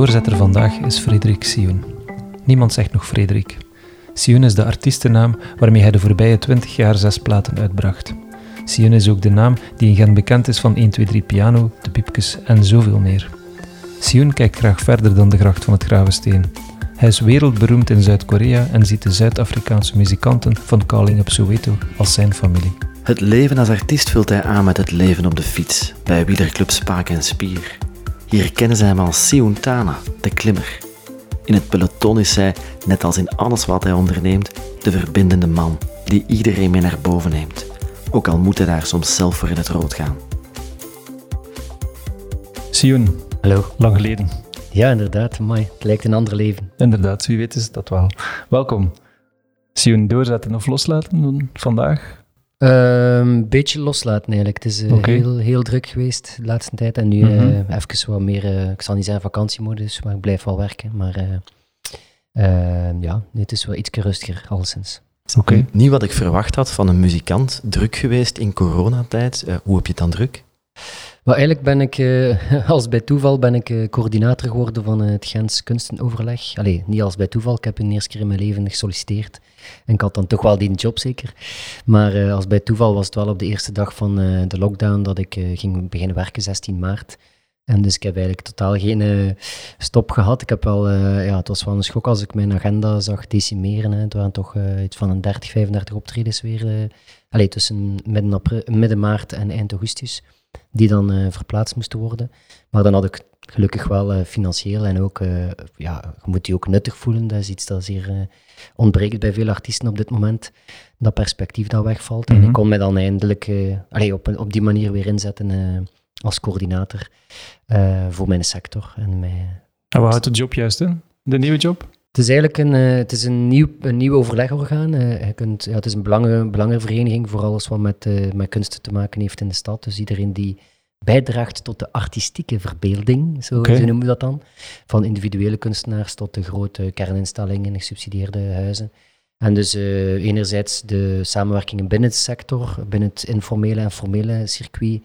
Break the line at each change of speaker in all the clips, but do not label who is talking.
doorzetter vandaag is Frederik Sioen. Niemand zegt nog Frederik. Sioen is de artiestennaam waarmee hij de voorbije 20 jaar zes platen uitbracht. Sioen is ook de naam die in Gent bekend is van 123 Piano, De Piepkes en zoveel meer. Sioen kijkt graag verder dan de gracht van het Gravensteen. Hij is wereldberoemd in Zuid-Korea en ziet de Zuid-Afrikaanse muzikanten van Calling Up Soweto als zijn familie.
Het leven als artiest vult hij aan met het leven op de fiets, bij wielerclub Spaak en Spier. Hier kennen ze hem als Sioen Tana, de klimmer. In het peloton is hij, net als in alles wat hij onderneemt, de verbindende man die iedereen mee naar boven neemt. Ook al moet hij daar soms zelf voor in het rood gaan.
Sioen,
Hallo.
lang geleden.
Ja, inderdaad. Mooi. Het lijkt een ander leven.
Inderdaad, wie weet is dat wel. Welkom. Sioen, doorzetten of loslaten vandaag?
Een Ehm, beetje loslaten eigenlijk. Het is eh, heel, heel druk geweest de laatste tijd. En nu
Mhm.
eh, even wat meer, eh, ik zal niet zeggen vakantiemodus, maar ik blijf wel werken. Maar eh, eh, ja, nee, het is wel iets rustiger, alleszins.
Oké.
Niet wat ik verwacht had van een muzikant, druk geweest in coronatijd. Eh, hoe heb je het dan druk?
Maar eigenlijk ben ik, eh, als bij toeval, ben ik eh, coördinator geworden van eh, het Gens Kunstenoverleg. Allee, niet als bij toeval. Ik heb een eerste keer in mijn leven gesolliciteerd. En ik had dan toch wel die job zeker. Maar als bij toeval was het wel op de eerste dag van de lockdown dat ik ging beginnen werken, 16 maart. En dus ik heb eigenlijk totaal geen stop gehad. Ik heb wel, ja, het was wel een schok als ik mijn agenda zag decimeren. Hè. Het waren toch iets van een 30, 35 optredens weer. allee, tussen midden, april, midden maart en eind augustus die dan eh, verplaatst moesten worden. Maar dan had ik gelukkig wel eh, financieel en ook, eh, ja, je moet die ook nuttig voelen. Dat is iets dat zeer ontbreekt bij veel artiesten op dit moment. Dat perspectief dat wegvalt. En
Mhm.
ik kon mij dan eindelijk allee, op, op die manier weer inzetten als coördinator voor mijn sector. En mij,
En wat houdt de job juist in? De nieuwe job?
Het is eigenlijk een, eh, het is een, nieuw, een nieuw overlegorgaan. Eh, je kunt, ja, het is een belangen, belangenvereniging voor alles wat met, eh, met kunsten te maken heeft in de stad. Dus iedereen die bijdraagt tot de artistieke verbeelding, zo, noemen we dat dan. Van individuele kunstenaars tot de grote kerninstellingen, gesubsidieerde huizen. En dus eh, enerzijds de samenwerkingen binnen de sector, binnen het informele en formele circuit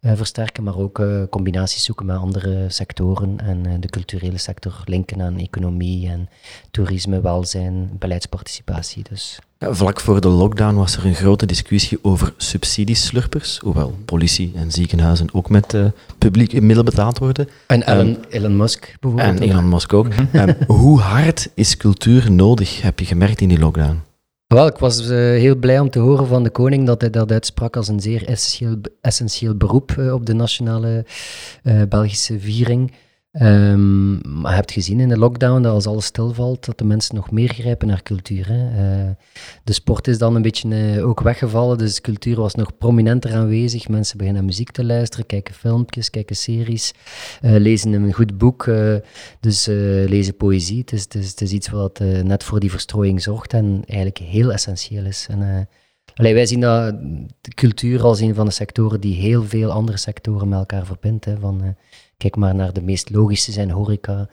eh, versterken, maar ook eh, combinaties zoeken met andere sectoren en de culturele sector linken aan economie en toerisme, welzijn, beleidsparticipatie. Dus
vlak voor de lockdown was er een grote discussie over subsidieslurpers, hoewel politie en ziekenhuizen ook met eh, publiek middel betaald worden.
En Elon, Elon Musk bijvoorbeeld.
En. Elon Musk ook. Ehm, hoe hard is cultuur nodig, heb je gemerkt in die lockdown?
Wel, ik was eh, heel blij om te horen van de koning dat hij dat uitsprak als een zeer essentieel, essentieel beroep eh, op de nationale Belgische viering. Ehm, maar je hebt gezien in de lockdown dat als alles stilvalt, dat de mensen nog meer grijpen naar cultuur. Hè. Eh, de sport is dan een beetje eh, ook weggevallen, dus cultuur was nog prominenter aanwezig. Mensen beginnen naar muziek te luisteren, kijken filmpjes, kijken series, eh, lezen een goed boek, dus lezen poëzie. Het is, het is, iets wat net voor die verstrooiing zorgt en eigenlijk heel essentieel is. En, wij zien dat de cultuur als een van de sectoren die heel veel andere sectoren met elkaar verbindt. Hè, van, kijk maar naar de meest logische zijn horeca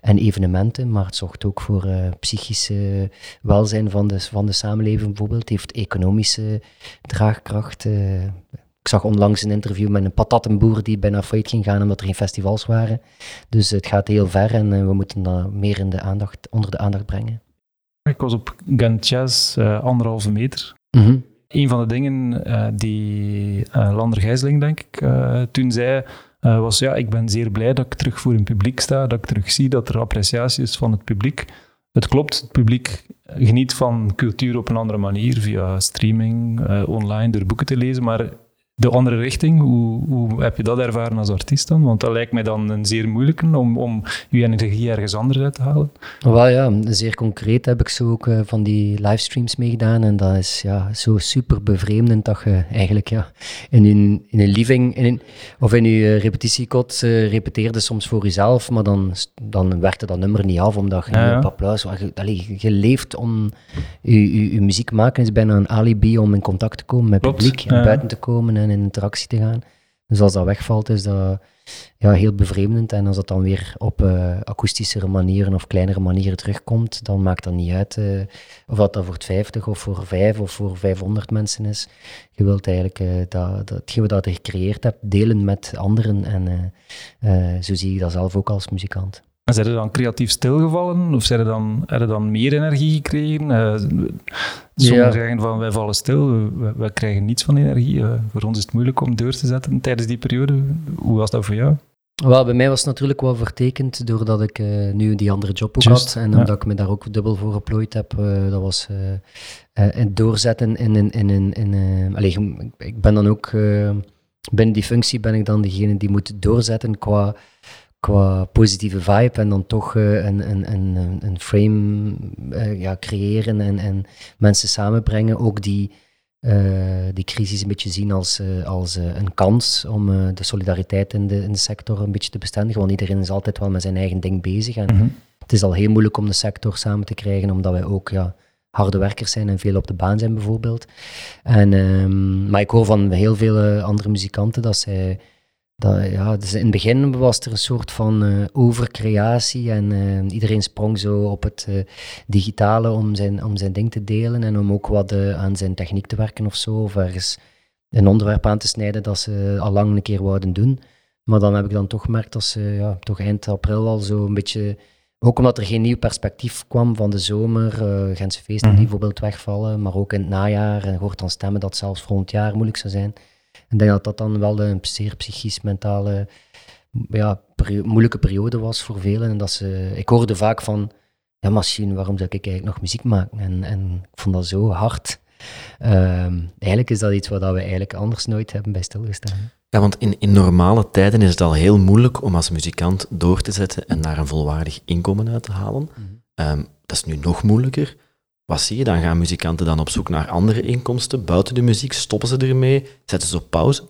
en evenementen, maar het zorgt ook voor eh psychische welzijn van de, van de samenleving bijvoorbeeld. Het heeft economische draagkracht. eh. ik zag onlangs een interview met een patattenboer die bijna failliet ging gaan omdat er geen festivals waren. Dus het gaat heel ver en eh, we moeten dat meer in de aandacht, onder de aandacht brengen.
Ik was op Gent Jazz, eh, anderhalve meter. Een van de dingen die Lander Gijsling, denk ik, toen zei, eh, was ja, ik ben zeer blij dat ik terug voor een publiek sta, dat ik terug zie dat er appreciatie is van het publiek. Het klopt, het publiek geniet van cultuur op een andere manier, via streaming, eh, online, door boeken te lezen, maar de andere richting, hoe, hoe heb je dat ervaren als artiest dan? Want dat lijkt mij dan een zeer moeilijke om, om je energie ergens anders uit te halen.
Wel ja, zeer concreet heb ik zo ook eh, van die livestreams meegedaan. En dat is ja, zo super bevreemdend dat je eigenlijk ja, in, een, in een living in een, of in je eh, repetitiekot eh, repeteerde soms voor jezelf, maar dan, dan werkte dat nummer niet af omdat je
Ja, ja.
op applaus. Je, allee, je leeft om... Je, je, je muziek maken is bijna een alibi om in contact te komen met het publiek en
ja.
buiten te komen in interactie te gaan. Dus als dat wegvalt, is dat ja, heel bevreemdend. En als dat dan weer op eh akoestischere manieren of kleinere manieren terugkomt, dan maakt dat niet uit eh, of dat, dat voor het 50 of voor 5 of voor 500 mensen is. Je wilt eigenlijk eh, dat, dat, hetgeen wat je gecreëerd hebt delen met anderen. En zo zie ik dat zelf ook als muzikant.
En zijn er dan creatief stilgevallen? Of zijn er dan, hebben dan meer energie gekregen? Uh, sommigen zeggen van, wij vallen stil, we, we krijgen niets van energie. Uh, voor ons is het moeilijk om deur te zetten tijdens die periode. Hoe was dat voor jou?
Wel, bij mij was het natuurlijk wel vertekend doordat ik uh, nu die andere job ook had. En omdat ik me daar ook dubbel voor geplooid heb. Uh, dat was uh, het doorzetten in... in, in, in, ik ben dan ook... binnen die functie ben ik dan degene die moet doorzetten qua, qua positieve vibe. En dan toch een, een, een, een frame ja, creëren en, en mensen samenbrengen. Ook die uh, die crisis een beetje zien als, als een kans om de solidariteit in de, in de sector een beetje te bestendigen. Want iedereen is altijd wel met zijn eigen ding bezig. En mm het is al heel moeilijk om de sector samen te krijgen, omdat wij ook ja, harde werkers zijn en veel op de baan zijn bijvoorbeeld. En, um, maar ik hoor van heel veel andere muzikanten dat zij dat, ja, dus in het begin was er een soort van uh, overcreatie en uh, iedereen sprong zo op het uh, digitale om zijn, om zijn ding te delen en om ook wat aan zijn techniek te werken of zo, of ergens een onderwerp aan te snijden dat ze al lang een keer wouden doen. Maar dan heb ik dan toch gemerkt dat ze ja, toch eind april al zo een beetje, ook omdat er geen nieuw perspectief kwam van de zomer, Gentse feesten die mhm. bijvoorbeeld wegvallen, maar ook in het najaar, en hoort dan stemmen dat zelfs volgend jaar moeilijk zou zijn ik denk dat dat dan wel een zeer psychisch, mentale, ja, moeilijke periode was voor velen. En dat ze, ik hoorde vaak van, ja, machine, waarom zou ik eigenlijk nog muziek maken? En, en ik vond dat zo hard. Ehm, eigenlijk is dat iets wat we eigenlijk anders nooit hebben bij stilgestaan.
Ja, want in, in normale tijden is het al heel moeilijk om als muzikant door te zetten en daar een volwaardig inkomen uit te halen. Mhm. Ehm, dat is nu nog moeilijker. Wat zie je dan? Gaan muzikanten dan op zoek naar andere inkomsten buiten de muziek? Stoppen ze ermee? Zetten ze op pauze?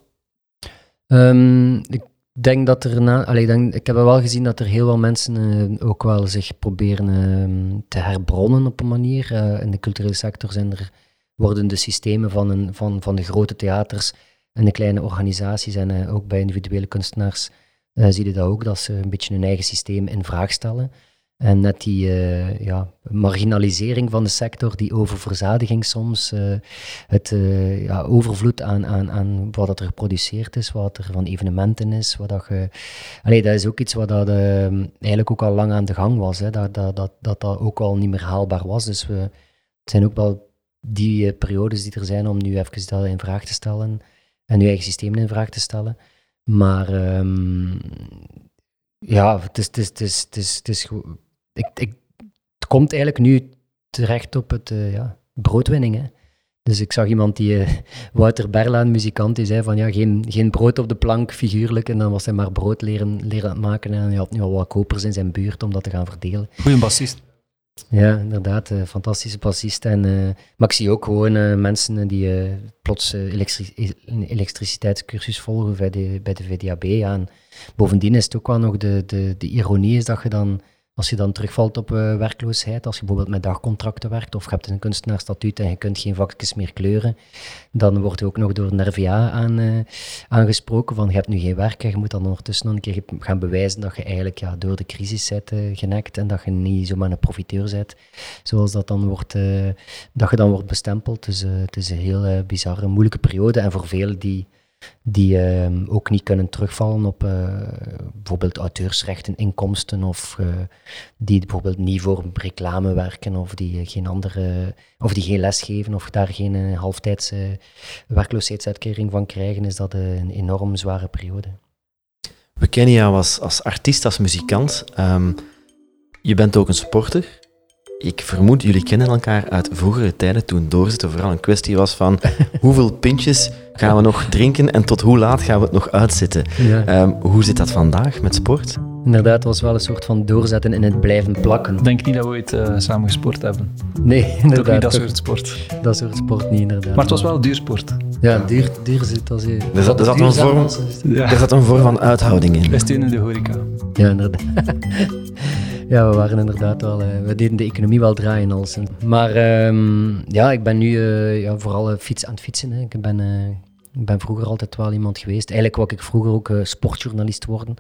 Um, ik denk dat er na, allee, ik heb wel gezien dat er heel veel mensen uh, ook wel zich proberen uh, te herbronnen op een manier. Uh, in de culturele sector zijn er, worden de systemen van, een, van, van de grote theaters en de kleine organisaties en ook bij individuele kunstenaars zie je dat ook, dat ze een beetje hun eigen systeem in vraag stellen. En net die uh, ja, marginalisering van de sector, die oververzadiging soms, uh, het uh, ja, overvloed aan, aan, aan wat er geproduceerd is, wat er van evenementen is. Wat dat, allee, dat is ook iets wat dat, eigenlijk ook al lang aan de gang was, hè, dat, dat, dat, dat dat ook al niet meer haalbaar was. Dus we, het zijn ook wel die periodes die er zijn om nu even dat in vraag te stellen en je eigen systeem in vraag te stellen. Maar um, ja, het is, het is, het is, het is, ik, ik, het komt eigenlijk nu terecht op het uh, ja, broodwinning. Hè. Dus ik zag iemand die, uh, Wouter Berla, een muzikant, die zei van ja, geen, geen brood op de plank, figuurlijk. En dan was hij maar brood leren, leren maken. En hij had nu al wat kopers in zijn buurt om dat te gaan verdelen.
Goeie bassist.
Ja, inderdaad, uh, fantastische bassist. En, maar ik zie ook gewoon mensen die plots elektri een elektriciteitscursus volgen bij de, bij de VDAB. En bovendien is het ook wel nog de, de, de ironie is dat je dan als je dan terugvalt op uh, werkloosheid, als je bijvoorbeeld met dagcontracten werkt of je hebt een kunstenaarstatuut en je kunt geen vakjes meer kleuren, dan wordt je ook nog door een RVA aan, uh, aangesproken van je hebt nu geen werk en je moet dan ondertussen nog een keer gaan bewijzen dat je eigenlijk ja, door de crisis bent uh, genekt en dat je niet zomaar een profiteur bent, zoals dat dan wordt, dat je dan wordt bestempeld. Dus het is een heel bizarre, moeilijke periode en voor velen die die uh, ook niet kunnen terugvallen op uh, bijvoorbeeld auteursrechten, inkomsten of uh, die bijvoorbeeld niet voor reclame werken of die geen andere of die geen les geven of daar geen halftijdse werkloosheidsuitkering van krijgen, is dat een enorm zware periode.
We kennen jou als, als artiest, als muzikant. Um, je bent ook een sporter. Ik vermoed, jullie kennen elkaar uit vroegere tijden toen doorzitten vooral een kwestie was van hoeveel pintjes gaan we nog drinken en tot hoe laat gaan we het nog uitzitten. Ehm, hoe zit dat vandaag met sport?
Inderdaad, het was wel een soort van doorzetten in het blijven plakken.
Ik denk niet dat we ooit uh, samen gesport hebben.
Nee, inderdaad.
niet dat soort sport.
Dat soort sport niet, inderdaad.
Maar het was wel duursport.
Ja, duur, duur zit als je...
Er zat, er zat, een, vorm, ja. er zat een vorm van uithouding in.
Wij steunen de horeca.
Ja, inderdaad. Ja, we waren inderdaad wel... Uh, we deden de economie wel draaien als. Maar um, ja, ik ben nu uh, ja, vooral fiets aan het fietsen. Hè. Ik ben, ik ben vroeger altijd wel iemand geweest. Eigenlijk wou ik vroeger ook sportjournalist worden.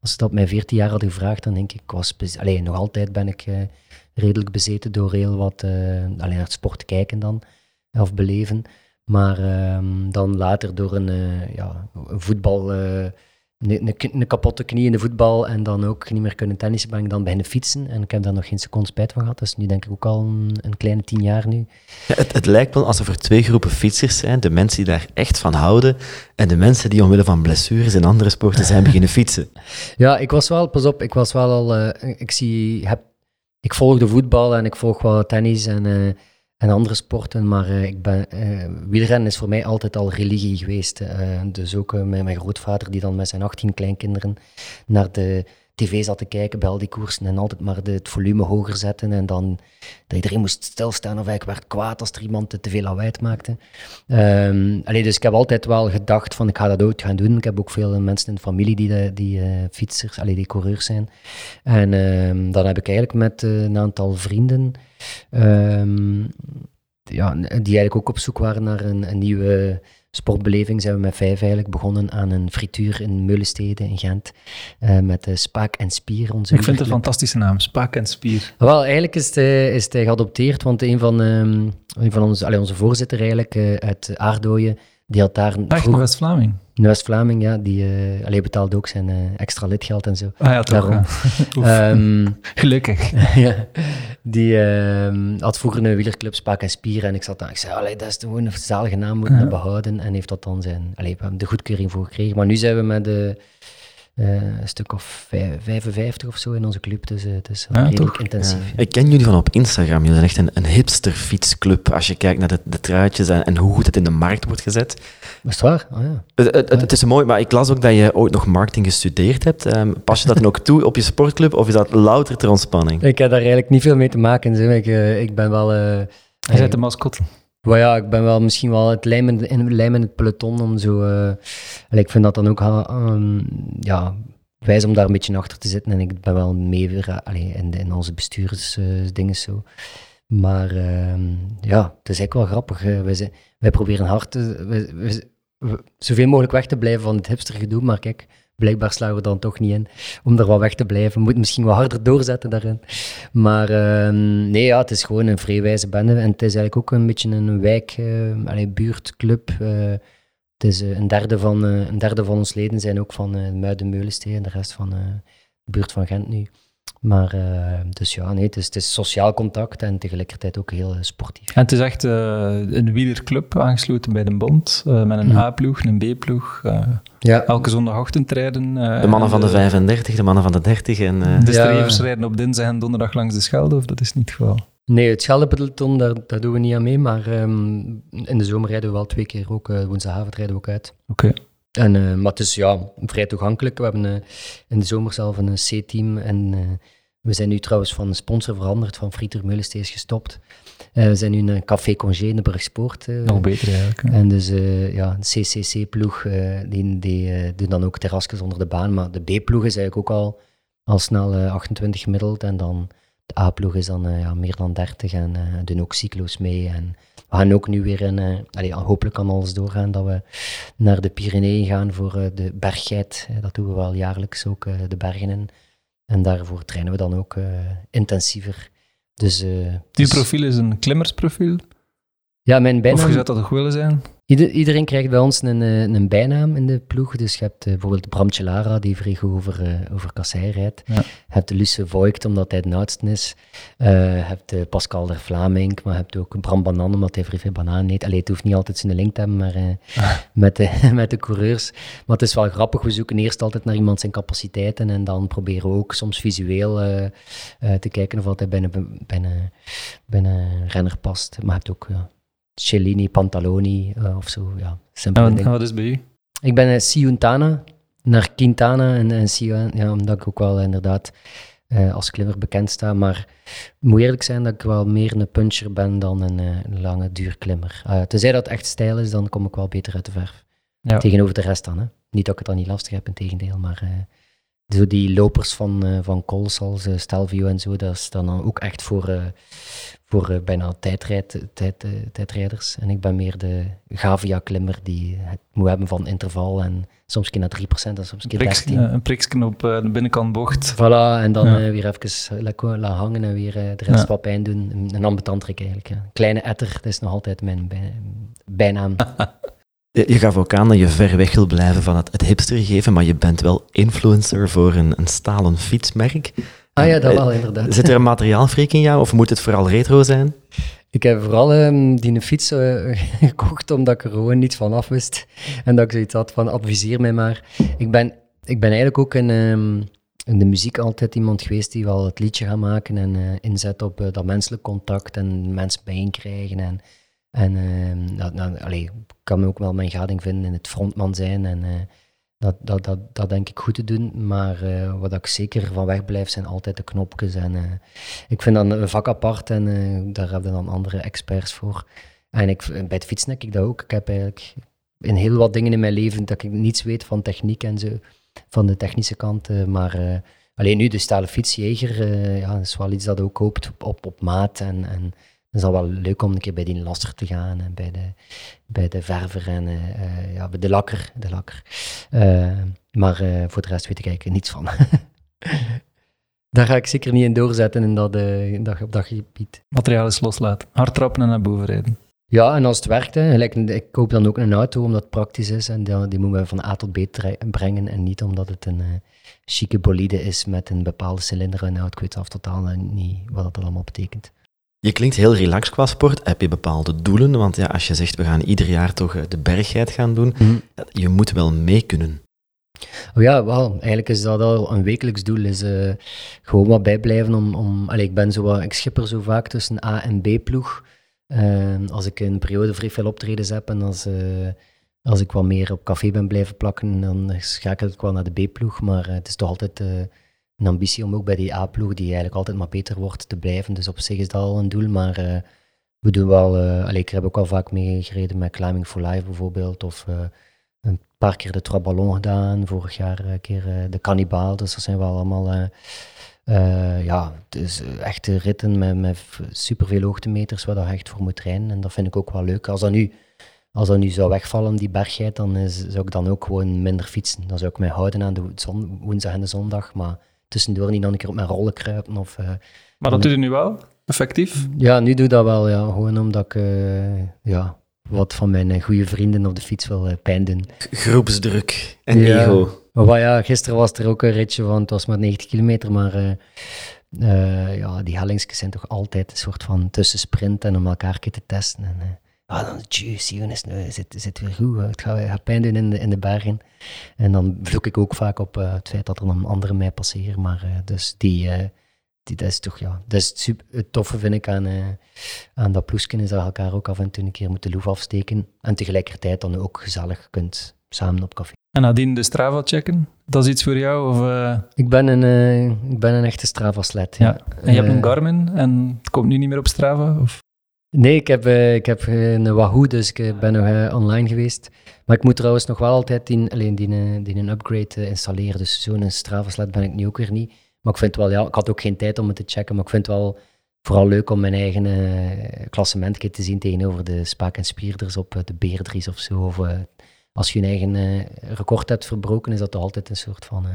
Als ze dat op mijn 14 jaar hadden gevraagd, dan denk ik... was alleen nog altijd ben ik redelijk bezeten door heel wat... alleen naar het sport kijken dan. Of beleven. Maar um, dan later door een, ja, een voetbal een, een, kapotte knie in de voetbal en dan ook niet meer kunnen tennissen, ben ik dan beginnen fietsen. En ik heb daar nog geen seconde spijt van gehad. Dat is nu denk ik ook al een, een kleine tien jaar nu.
Ja, het, het, lijkt wel alsof er twee groepen fietsers zijn. De mensen die daar echt van houden en de mensen die omwille van blessures en andere sporten zijn beginnen fietsen.
Ja, ik was wel, pas op, ik was wel al, uh, ik zie, heb, ik volg de voetbal en ik volg wel tennis en... Uh, en andere sporten, maar uh, ik ben, uh, wielrennen is voor mij altijd al religie geweest. Uh, dus ook met mijn grootvader, die dan met zijn 18 kleinkinderen naar de tv zat te kijken bij al die koersen en altijd maar de, het volume hoger zetten en dan dat iedereen moest stilstaan of ik werd kwaad als er iemand te veel lawaai maakte. Um, dus ik heb altijd wel gedacht van ik ga dat ook gaan doen. Ik heb ook veel mensen in de familie die, die fietsers, allee, die coureurs zijn. En um, dan heb ik eigenlijk met een aantal vrienden Um, ja, die eigenlijk ook op zoek waren naar een, nieuwe sportbeleving, zijn we met vijf eigenlijk begonnen aan een frituur in Meulenstede in Gent. Uh, met uh, Spaak en Spier. Onze
Ik vind het een fantastische naam, Spaak en Spier.
Wel, eigenlijk is het, uh, is het geadopteerd, want een van, um, een van onze, allee, onze voorzitter eigenlijk uit Aardooien, die had daar...
Echt, een West-Vlaming?
Een West-Vlaming, ja, die uh, allee, betaalde ook zijn uh, extra lidgeld en zo.
Ah ja, toch. um, Gelukkig.
ja, die uh, had vroeger een wielerclub Spaak en Spier en ik zat daar, ik zei, allee, dat is gewoon een zalige naam moeten ja. behouden en heeft dat dan zijn, allee, we hebben de goedkeuring voor gekregen. Maar nu zijn we met de uh, een stuk of 55 of zo in onze club. Dus uh, het is ja, redelijk toch? intensief. Ja.
Ik ken jullie van op Instagram. Jullie zijn echt een, een hipster fietsclub. Als je kijkt naar de, de truitjes en, en, hoe goed het in de markt wordt gezet.
Is het waar? Oh, ja.
het, het, het, is mooi, maar ik las ook dat je ooit nog marketing gestudeerd hebt. Um, pas je dat dan ook toe op je sportclub of is dat louter ter ontspanning?
Ik heb daar eigenlijk niet veel mee te maken. Zeg. Ik, uh, ik ben wel...
je bent de mascotte.
Ja, ik ben wel misschien wel het lijm in, in, het peloton om zo... ik vind dat dan ook... Um, ja, wijs om daar een beetje achter te zitten. En ik ben wel mee weer, allee, in, in onze bestuursdingen uh, zo. Maar uh, ja, het is eigenlijk wel grappig. Wij, wij proberen hard te, wij, zoveel mogelijk weg te blijven van het hipstergedoe. Maar kijk, blijkbaar slagen we dan toch niet in om er wat weg te blijven. We moeten misschien wat harder doorzetten daarin. Maar uh, nee, ja, het is gewoon een vrijwijze bende. En het is eigenlijk ook een beetje een wijk, uh, allee, buurtclub. Uh, het is, een, derde van, een derde van ons leden zijn ook van Muiden-Meulensteen en de rest van de buurt van Gent nu. Maar dus ja, nee, het is, het is, sociaal contact en tegelijkertijd ook heel sportief.
En het is echt een wielerclub aangesloten bij de bond, met een A-ploeg, een B-ploeg. Ja. Elke zondagochtend rijden.
de mannen van de 35, de mannen van de 30. En,
de strevers ja. rijden op dinsdag en donderdag langs de Schelde, of dat is niet het geval?
Nee, het Scheldepeloton, daar, daar doen we niet aan mee, maar um, in de zomer rijden we wel twee keer ook, uh, woensdagavond rijden we ook uit.
Oké.
En, uh, maar het is ja, vrij toegankelijk. We hebben uh, in de zomer zelf een C-team en we zijn nu trouwens van sponsor veranderd, van Frieter Meulenstees gestopt. we zijn nu een Café Congé in de.
Nog beter eigenlijk. Hè?
En dus ja, een CCC-ploeg, die, die doen dan ook terrasjes onder de baan, maar de B-ploeg is eigenlijk ook al, al snel 28 gemiddeld en dan... De A-ploeg is dan ja, meer dan 30 en doen ook cyclo's mee. En we gaan ook nu weer, in, uh, allee, hopelijk kan alles doorgaan, dat we naar de Pyreneeën gaan voor de berggeit. dat doen we wel jaarlijks ook, de bergen in. En daarvoor trainen we dan ook intensiever. Dus, dus...
profiel is een klimmersprofiel?
Ja, mijn bijnaam...
Of je zou dat toch willen zijn?
Ieder, iedereen krijgt bij ons een, een bijnaam in de ploeg. Dus je hebt uh, bijvoorbeeld Bram Lara, die vrij goed over, uh, over kassei rijdt. Ja. Je hebt Luce Voigt, omdat hij de oudste is. Uh, je hebt Pascal der Vlaming, maar je hebt ook Bram Banan, omdat hij vrij veel bananen eet. Allee, het hoeft niet altijd zijn link te hebben maar, met, de, met de coureurs. Maar het is wel grappig, we zoeken eerst altijd naar iemand zijn capaciteiten en dan proberen we ook soms visueel te kijken of hij binnen, binnen, binnen renner past. Maar je hebt ook... Cellini, Pantaloni uh, of zo. Ja,
en wat, wat is bij u?
Ik ben uh, Siuntana, naar Quintana en, en ja, omdat ik ook wel inderdaad uh, als klimmer bekend sta. Maar het moet eerlijk zijn dat ik wel meer een puncher ben dan een, een lange duurklimmer. Uh, tenzij dat echt stijl is, dan kom ik wel beter uit de verf. Ja. Tegenover de rest dan. Hè. Niet dat ik het dan niet lastig heb, in tegendeel, maar zo die lopers van, uh, van Cols als uh, Stelvio en zo, dat is dan ook echt voor, uh, voor bijna tijdrijd, tijd, tijdrijders. En ik ben meer de Gavia-klimmer die het moet hebben van interval en soms keer naar 3% en soms keer 13%.
een priksken op de binnenkant bocht.
Voilà, en dan ja. weer even laten la hangen en weer de rest ja. wat pijn doen. Een, een ambetant eigenlijk. Ja. Kleine etter, dat is nog altijd mijn bij, bijnaam.
Je gaf ook aan dat je ver weg wil blijven van het, het hipster geven, maar je bent wel influencer voor een, een stalen fietsmerk.
Ah ja, dat wel, inderdaad.
Zit er een materiaalfreak in jou, of moet het vooral retro zijn?
Ik heb vooral um, die fiets uh, gekocht omdat ik er gewoon niets van af wist. En dat ik zoiets had van, adviseer mij maar. Ik ben, ik ben eigenlijk ook in, um, in de muziek altijd iemand geweest die wel het liedje gaat maken en uh, inzet op uh, dat menselijk contact en mensen bijeenkrijgen. En, en uh, dat, ik kan me ook wel mijn gading vinden in het frontman zijn en dat, dat, dat, dat denk ik goed te doen, maar uh, wat ik zeker van weg blijf zijn altijd de knopjes. En, uh, ik vind dat een vak apart en daar hebben dan andere experts voor. En ik, bij het fietsen heb ik dat ook. Ik heb eigenlijk in heel wat dingen in mijn leven dat ik niets weet van techniek en zo, van de technische kant. maar alleen nu, de stalen fietsjeger, ja, is wel iets dat ook hoopt op, op, op maat en, en is al wel leuk om een keer bij die lasser te gaan en bij de, bij de verver en uh, ja, bij de lakker. De lakker. Uh, maar voor de rest weet ik eigenlijk niets van. Daar ga ik zeker niet in doorzetten in dat, in dat, op dat gebied.
Materiaal is loslaten. Hard trappen en naar boven rijden.
Ja, en als het werkt, hè, gelijk, ik koop dan ook een auto omdat het praktisch is en die, die moeten we van A tot B brengen en niet omdat het een uh, chique bolide is met een bepaalde cilinder. En nou, ik weet af totaal niet wat dat allemaal betekent.
Je klinkt heel relaxed qua sport. Heb je bepaalde doelen? Want ja, als je zegt, we gaan ieder jaar toch eh, de bergheid gaan doen, mhm. je moet wel mee kunnen.
Oh ja, wel, eigenlijk is dat al een wekelijks doel. Is uh, gewoon wat bijblijven om... om allez, ik, ben zo wat, ik schipper zo vaak tussen A en B-ploeg. Uh, als ik een periode vrij veel optredens heb en als, uh, als ik wat meer op café ben blijven plakken, dan schakel ik wel naar de B-ploeg. Maar het is toch altijd een ambitie om ook bij die A-ploeg, die eigenlijk altijd maar beter wordt, te blijven. Dus op zich is dat al een doel, maar uh, we doen wel... Uh, allez, ik heb ook al vaak meegereden met Climbing for Life bijvoorbeeld, of uh, een paar keer de Trois Ballons gedaan, vorig jaar een keer de Cannibal, dus dat zijn wel allemaal... ja, dus echte ritten met, met superveel hoogtemeters waar je echt voor moet trainen. En dat vind ik ook wel leuk. Als dat nu, als dat nu zou wegvallen, die bergheid, dan is, zou ik dan ook gewoon minder fietsen. Dan zou ik mij houden aan de woensdag en de zondag. Maar tussendoor niet nog een keer op mijn rollen kruipen. Of, uh,
maar dat doe je nu wel? Effectief?
Ja, nu doe ik dat wel. Ja. Gewoon omdat ik uh, ja, wat van mijn eh, goede vrienden op de fiets wil pijn doen.
Groepsdruk en ego.
Maar ja, gisteren was er ook een ritje van, het was maar 90 kilometer, maar ja, die hellingsjes zijn toch altijd een soort van tussensprinten om elkaar te testen. En, ah, dan juice, Jonas, nu zit, zit weer goed, het gaat, gaat pijn doen in de, in de bergen. En dan vloek ik ook vaak op uh, het feit dat er dan anderen mij passeren, maar uh, dus die, uh, die, dat is toch, ja, dat is het, super, het toffe vind ik aan, aan dat ploesken, is dat je elkaar ook af en toe een keer moet de loef afsteken en tegelijkertijd dan ook gezellig kunt samen op café.
En nadien de Strava checken, dat is iets voor jou? Of,
ik, ben een, ik ben een echte Strava-sled.
Ja. ja. En je hebt een Garmin en het komt nu niet meer op Strava? Of?
Nee, ik heb, uh, ik heb een Wahoo, dus ik eh, ben nog online geweest. Maar ik moet trouwens nog wel altijd die, alleen die, die een upgrade installeren. Dus zo'n Strava-sled ben ik nu ook weer niet. Maar ik vind wel, ja, ik had ook geen tijd om het te checken, maar ik vind het wel vooral leuk om mijn eigen klassement te zien tegenover de Spaak en Spierders op de Beerdries of zo. Of als je een eigen record hebt verbroken, is dat altijd een soort van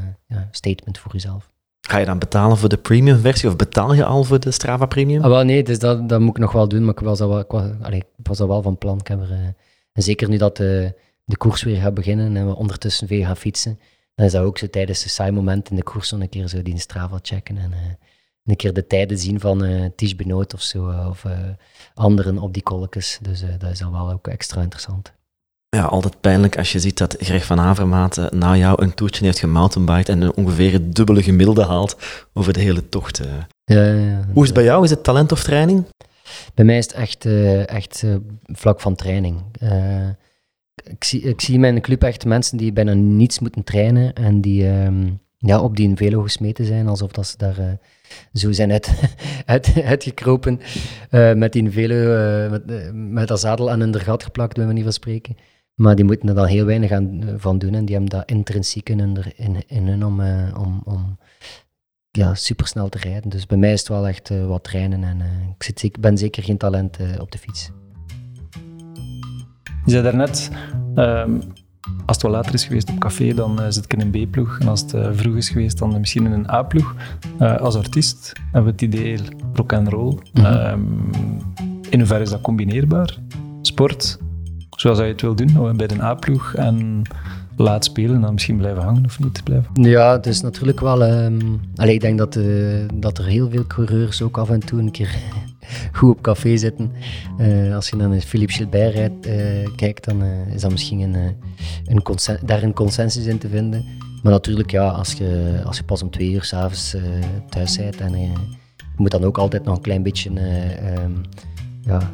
statement voor jezelf.
Ga je dan betalen voor de premium versie of betaal je al voor de Strava Premium?
Ah, wel, nee, dus dat, dat moet ik nog wel doen, maar ik was al wel, ik was, ik was al wel van plan. Ik heb er, uh, en zeker nu dat de, de koers weer gaat beginnen en we ondertussen veel gaan fietsen, dan is dat ook zo tijdens de saai moment in de koers zo een keer zo die Strava checken en uh, een keer de tijden zien van uh, Benoot of zo, of anderen op die kolkjes. Dus dat is dan wel ook extra interessant
ja, altijd pijnlijk als je ziet dat Greg van Avermaat uh, na jou een toertje heeft gemountainbiked en ongeveer het dubbele gemiddelde haalt over de hele tocht. Uh.
Ja, ja,
Hoe is het bij jou? Is het talent of training?
Bij mij is het echt, uh, echt vlak van training. ik, zie, ik zie in mijn club echt mensen die bijna niets moeten trainen en die ehm, ja, op die velo gesmeten zijn, alsof dat ze daar zo zijn uit, uit, uitgekropen met die velo, met, met dat zadel aan hun gat geplakt, bij manier van spreken. Maar die moeten er dan heel weinig aan, eh, van doen en die hebben dat intrinsiek in, in, in hun om, uh, om, om ja, supersnel te rijden. Dus bij mij is het wel echt uh, wat trainen en ik, zit, ik ben zeker geen talent op de fiets.
Je zei daarnet, um, als het wat later is geweest op café, dan zit ik in een B-ploeg. En als het vroeg is geweest, dan misschien in een A-ploeg. als artiest hebben we het idee rock and roll. Mm -hmm. um, in hoeverre is dat combineerbaar? Sport, zoals je het wil doen bij de A-ploeg en laat spelen en dan misschien blijven hangen of niet blijven?
Ja, het is natuurlijk wel... Um, ik denk dat, uh, dat er heel veel coureurs ook af en toe een keer goed op café zitten. Uh, als je naar Philippe Gilbert rijdt, uh, kijkt, dan is dat misschien een, een daar een consensus in te vinden. Maar natuurlijk, ja, als je, als je pas om twee uur s'avonds thuis bent en je moet dan ook altijd nog een klein beetje... Um, ja,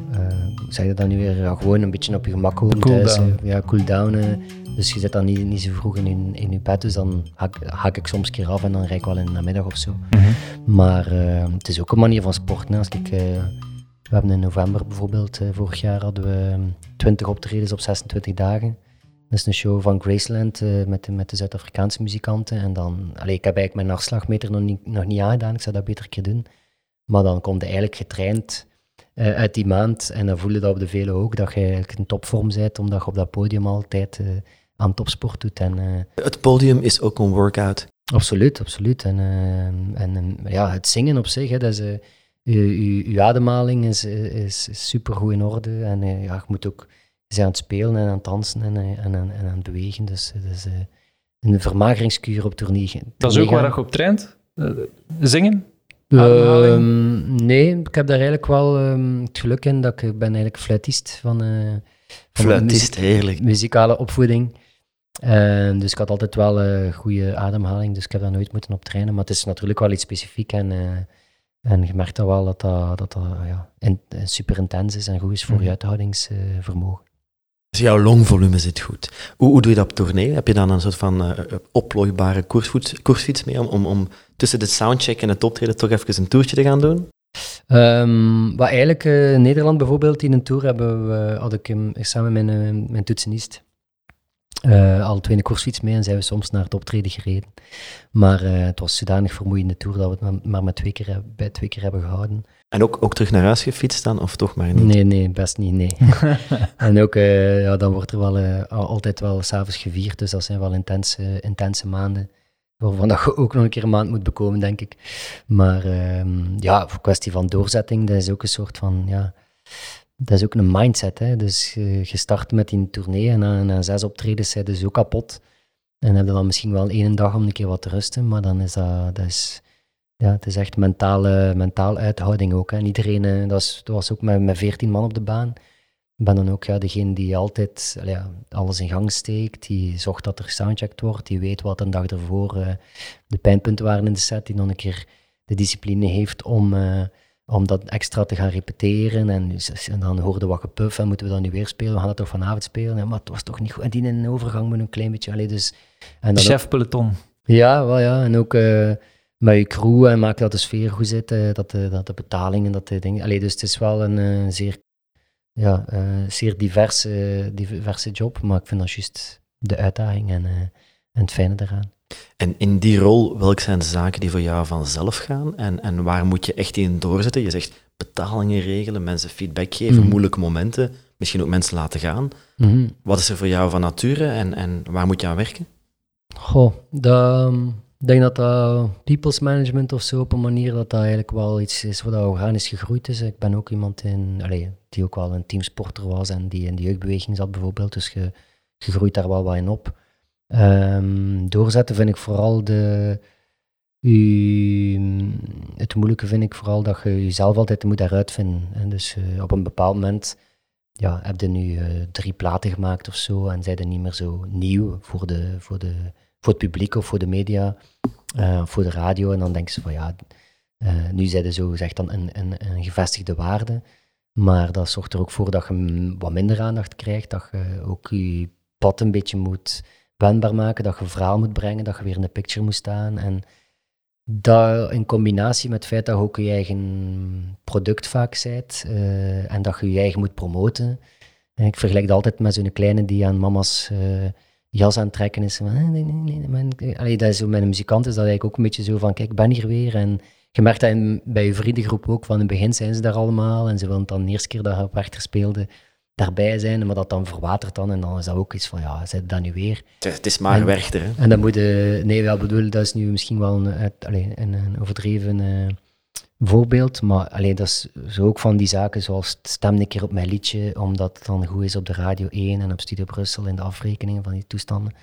zeg je dat nu weer? Ja, gewoon een beetje op je gemak komen cool thuis. Ja, cool down. Dus je zit dan niet, niet zo vroeg in, in je bed, dus dan haak, ik soms een keer af en dan rijd ik wel in de namiddag of zo. Mhm. Maar uh, het is ook een manier van sporten. Als ik, we hebben in november bijvoorbeeld, vorig jaar hadden we 20 optredens op 26 dagen. Dat is een show van Graceland met, de, met de Zuid-Afrikaanse muzikanten. En dan, allee, ik heb eigenlijk mijn nachtslagmeter nog niet, nog niet aangedaan, ik zou dat beter een keer doen. Maar dan komt je eigenlijk getraind uit die maand en dan voel je dat op de vele ook, dat je eigenlijk in topvorm bent, omdat je op dat podium altijd aan topsport doet. En,
uh, het podium is ook een workout.
Absoluut, absoluut. En, uh, en ja, het zingen op zich, hè, dat is, uh, uw, ademhaling is, is, is super goed in orde. En ja, je moet ook zijn aan het spelen en aan het dansen en, en, en, en aan het bewegen. Dus dat is een vermageringskuur op tournee.
Dat is ook waar je op traint? zingen?
Um, nee, ik heb daar eigenlijk wel um, het geluk in dat ik ben eigenlijk fluitist van, uh,
van fluitist, heerlijk.
muzikale opvoeding. Uh, dus ik had altijd wel een goede ademhaling, dus ik heb daar nooit moeten op trainen. Maar het is natuurlijk wel iets specifiek en, uh, en je merkt dan wel dat dat, dat, dat ja, in, super intens is en goed is voor mm. je uithoudingsvermogen.
Dus jouw longvolume zit goed. Hoe, hoe, doe je dat op tournee? Heb je dan een soort van uh, oplooibare koersfiets mee om, om, tussen de soundcheck en het optreden toch even een toertje te gaan doen?
Um, wat eigenlijk uh, Nederland bijvoorbeeld in een tour hebben we, had ik samen met mijn, mijn toetsenist uh, alle twee een koersfiets mee en zijn we soms naar het optreden gereden. Maar het was zodanig vermoeiende tour dat we het maar met twee keer, bij twee keer hebben gehouden.
En ook, ook terug naar huis gefietst dan, of toch maar niet?
Nee, nee, best niet, nee. en ook, uh, ja, dan wordt er wel altijd wel s'avonds gevierd, dus dat zijn wel intense, intense maanden. Waarvan dat je ook nog een keer een maand moet bekomen, denk ik. Maar ehm, ja, voor kwestie van doorzetting, dat is ook een soort van, ja dat is ook een mindset. Hè? Dus uh, je start met die tournee en na, na zes optredens zijn dus ook kapot. En heb je dan misschien wel één dag om een keer wat te rusten, maar dan is dat, dat is, ja, het is echt mentale, mentale uithouding ook. Hè? En iedereen, uh, dat, is, dat was ook met, met 14 man op de baan. Ik ben dan ook ja, degene die altijd ja, alles in gang steekt, die zorgt dat er soundchecked wordt, die weet wat een dag ervoor uh, de pijnpunten waren in de set, die nog een keer de discipline heeft om om dat extra te gaan repeteren. En, dus, en dan hoorden we wat gepuf en moeten we dan nu weer spelen. We gaan het toch vanavond spelen. Ja, maar het was toch niet goed. En die in een overgang moet een klein beetje... Allee, dus,
en dan Chef peloton.
Ja, wel ja. En ook uh, met je crew en maken dat de sfeer goed zit. dat, de, dat de betalingen, dat de dingen... Allee, dus het is wel een uh, zeer, ja, zeer diverse, diverse job. Maar ik vind dat juist de uitdaging en, en het fijne eraan.
En in die rol, welke zijn de zaken die voor jou vanzelf gaan? En, en waar moet je echt in doorzetten? Je zegt betalingen regelen, mensen feedback geven, mhm. moeilijke momenten, misschien ook mensen laten gaan. Mhm. Wat is er voor jou van nature en, en waar moet je aan werken?
Goh, ik denk dat people's management of zo op een manier dat dat eigenlijk wel iets is wat organisch gegroeid is. Ik ben ook iemand in, allez, die ook wel een teamsporter was en die in de jeugdbeweging zat bijvoorbeeld, dus je, groeit daar wel wat in op. Um, doorzetten vind ik vooral de. Het moeilijke vind ik vooral dat je jezelf altijd moet eruit vinden. En dus uh, op een bepaald moment ja, heb je nu uh, drie platen gemaakt of zo en zijn er niet meer zo nieuw voor, de, voor, de, voor het publiek of voor de media uh, voor de radio. En dan denken ze van ja, nu zijn ze zo gezegd dan een, een, een gevestigde waarde. Maar dat zorgt er ook voor dat je wat minder aandacht krijgt, dat je ook je pad een beetje moet wendbaar maken, dat je verhaal moet brengen, dat je weer in de picture moet staan. En dat in combinatie met het feit dat je ook je eigen product vaak zijt uh, en dat je je eigen moet promoten. En ik vergelijk dat altijd met zo'n kleine die aan mama's jas aan het trekken is. nee, nee, nee, nee Allee, dat is zo, met een muzikant is dat eigenlijk ook een beetje zo van, kijk, ik ben hier weer. En je merkt dat in, bij je vriendengroep ook, van in het begin zijn ze daar allemaal en ze willen dan de eerste keer dat je op Werchter speelde, daarbij zijn, maar dat dan verwatert dan. En dan is dat ook iets van, ja, zit dat nu weer?
Het is maar Werchter, hè?
En dan moet je... Nee, wel bedoel, dat is nu misschien wel een, een, een overdreven uh, voorbeeld. Maar alleen dat is zo ook van die zaken zoals stem een keer op mijn liedje, omdat het dan goed is op de Radio 1 en op Studio Brussel in de afrekeningen van die toestanden.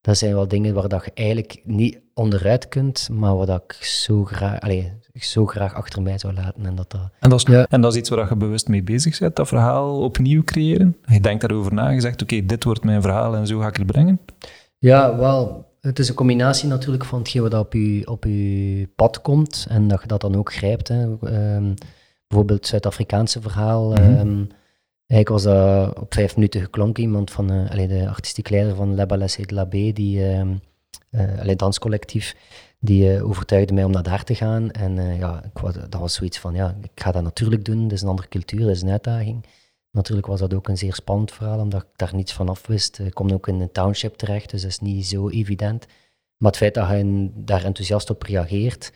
Dat zijn wel dingen waar dat je eigenlijk niet onderuit kunt, maar wat ik zo graag, allez, zo graag achter mij zou laten. En dat, dat,
en, dat is, en dat is iets waar je bewust mee bezig bent, dat verhaal opnieuw creëren? Je denkt daarover na, je zegt, oké, dit wordt mijn verhaal en zo ga ik het brengen?
Ja, wel, het is een combinatie natuurlijk van hetgeen wat op je, op je pad komt en dat je dat dan ook grijpt. Hè. Um, bijvoorbeeld het Zuid-Afrikaanse verhaal. Mm Eigenlijk was dat op vijf minuten geklonken. Iemand van uh, de artistiek leider van La Ballet de Labé, die uh, danscollectief, die uh, overtuigde mij om naar daar te gaan. En ja, ik was, dat was zoiets van, ja, ik ga dat natuurlijk doen. Dat is een andere cultuur, dat is een uitdaging. Natuurlijk was dat ook een zeer spannend verhaal, omdat ik daar niets van af wist. Ik kom ook in een township terecht, dus dat is niet zo evident. Maar het feit dat je daar enthousiast op reageert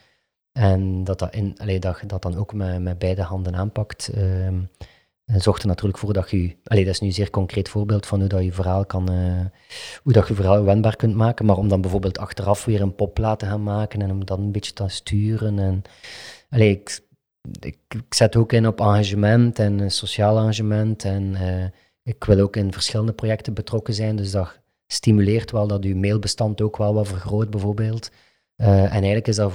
en dat dat, in, dat, dat dan ook met, met beide handen aanpakt, uh, zorgt er natuurlijk voor dat je, dat is nu een zeer concreet voorbeeld van hoe dat je verhaal kan, uh, hoe dat je verhaal wendbaar kunt maken, maar om dan bijvoorbeeld achteraf weer een pop te gaan maken en om dan een beetje te sturen. En, allee, ik, ik, zet ook in op engagement en sociaal engagement. En uh, ik wil ook in verschillende projecten betrokken zijn. Dus dat stimuleert wel dat uw mailbestand ook wel wat vergroot, bijvoorbeeld. Uh, en eigenlijk is dat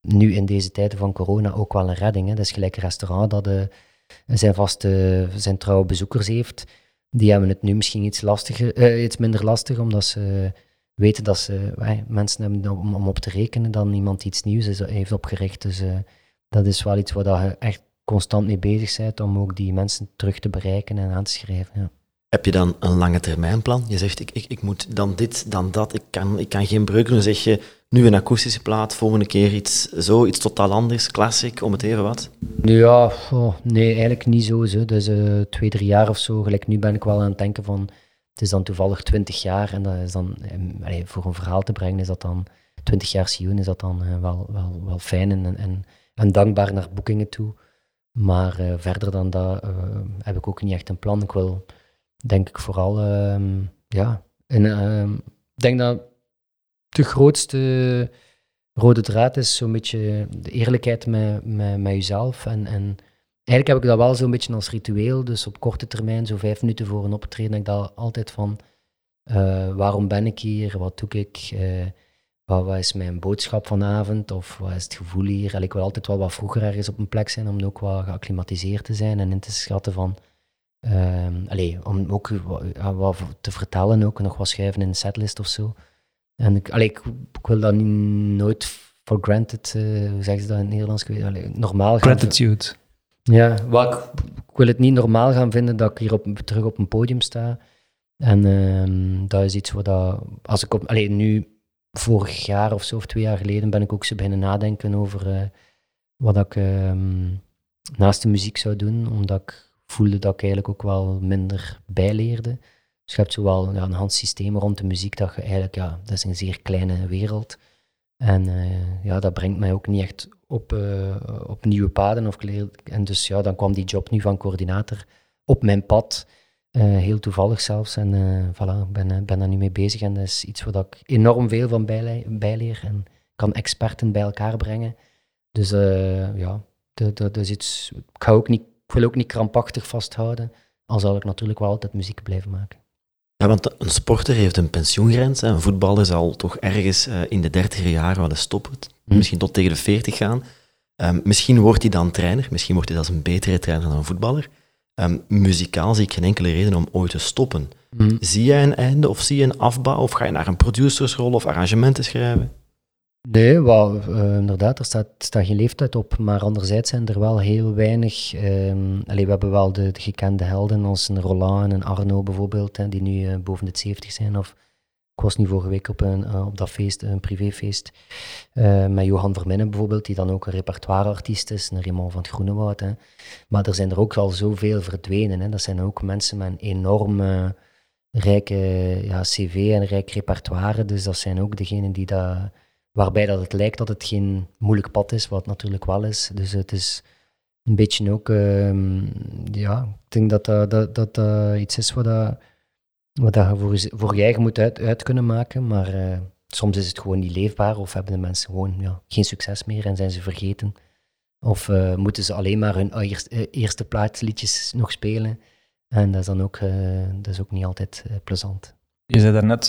nu in deze tijden van corona ook wel een redding. Hè. Dat is gelijk een restaurant dat de, zijn vaste, zijn trouwe bezoekers heeft. Die hebben het nu misschien iets, lastiger, uh, iets minder lastig, omdat ze weten dat ze mensen hebben om, om, op te rekenen dan iemand iets nieuws heeft opgericht. Dus dat is wel iets waar je echt constant mee bezig bent om ook die mensen terug te bereiken en aan te schrijven. Ja.
Heb je dan een lange termijnplan? Je zegt, ik, ik, ik moet dan dit, dan dat, ik kan, ik kan geen breuk doen. zeg je, nu een akoestische plaat, volgende keer iets zo, iets totaal anders, classic, om het even wat?
Ja, oh, nee, eigenlijk niet zo. zo. Dus uh, twee, drie jaar of zo. Gelijk nu ben ik wel aan het denken van, het is dan toevallig twintig jaar en dat is dan, eh, voor een verhaal te brengen is dat dan, twintig jaar Sion is dat dan uh, wel, wel, wel fijn en, en en dankbaar naar boekingen toe. Maar uh, verder dan dat uh, heb ik ook niet echt een plan. Ik wil, denk ik, vooral, uh, ja, en, ehm, ik denk dat de grootste rode draad is zo'n beetje de eerlijkheid met, met, met jezelf. En, en eigenlijk heb ik dat wel zo'n beetje als ritueel. Dus op korte termijn, zo vijf minuten voor een optreden, ik dat altijd van eh, waarom ben ik hier, wat doe ik wat, is mijn boodschap vanavond of wat is het gevoel hier? En ik wil altijd wel wat vroeger ergens op een plek zijn om ook wat geacclimatiseerd te zijn en in te schatten van, um, allee, om ook wat, te vertellen, ook nog wat schrijven in een setlist of zo. En ik, allee, ik, wil dat niet, nooit for granted, uh, hoe zeggen ze dat in het Nederlands? Allee, normaal
Gratitude.
Ja, wat ik, ik, wil het niet normaal gaan vinden dat ik hier op, terug op een podium sta. En um, dat is iets wat dat, als ik op, alleen nu vorig jaar of zo, of twee jaar geleden, ben ik ook zo beginnen nadenken over uh, wat ik ehm, naast de muziek zou doen, omdat ik voelde dat ik eigenlijk ook wel minder bijleerde. Dus je hebt zo wel ja, een handsysteem rond de muziek, dat je eigenlijk, ja, dat is een zeer kleine wereld. En uh, ja, dat brengt mij ook niet echt op, uh, op nieuwe paden. Of en dus ja, dan kwam die job nu van coördinator op mijn pad. Uh, heel toevallig zelfs. En uh, voilà, ik ben, ben daar nu mee bezig. En dat is iets waar ik enorm veel van bijle bijleer. En kan experten bij elkaar brengen. Dus ja, dat, dat, is iets... Ik, ga ook niet, ik wil ook niet krampachtig vasthouden. Al zal ik natuurlijk wel altijd muziek blijven maken.
Ja, want een sporter heeft een pensioengrens. Hè. Een voetballer zal toch ergens in de dertiger jaren willen stoppen. Hm. Misschien tot tegen de veertig gaan. Um, misschien wordt hij dan trainer. Misschien wordt hij als een betere trainer dan een voetballer. Um, muzikaal zie ik geen enkele reden om ooit te stoppen. Hmm. Zie jij een einde of zie je een afbouw of ga je naar een producersrol of arrangementen schrijven?
Nee, well, uh, inderdaad, er staat, staat, geen leeftijd op. Maar anderzijds zijn er wel heel weinig. Um, we hebben wel de, de, gekende helden als een Roland en een Arno bijvoorbeeld, hè, die nu uh, boven de 70 zijn. Of ik was nu vorige week op, een, uh, op dat feest, een privéfeest, uh, met Johan Verminnen bijvoorbeeld, die dan ook een repertoireartiest is, een Raymond van het Groenewoud. Hè. Maar er zijn er ook al zoveel verdwenen. Hè. Dat zijn ook mensen met een enorme rijke ja, cv en rijk repertoire. Dus dat zijn ook degenen die dat, waarbij dat het lijkt dat het geen moeilijk pad is, wat natuurlijk wel is. Dus het is een beetje ook, uh, ja, ik denk dat dat, dat, dat iets is wat wat je voor, voor je eigen moet uit, uit kunnen maken, maar uh, soms is het gewoon niet leefbaar of hebben de mensen gewoon ja, geen succes meer en zijn ze vergeten. Of uh, moeten ze alleen maar hun eerste, eerste plaatsliedjes nog spelen? En dat is dan ook, dat is ook niet altijd plezant.
Je zei daarnet,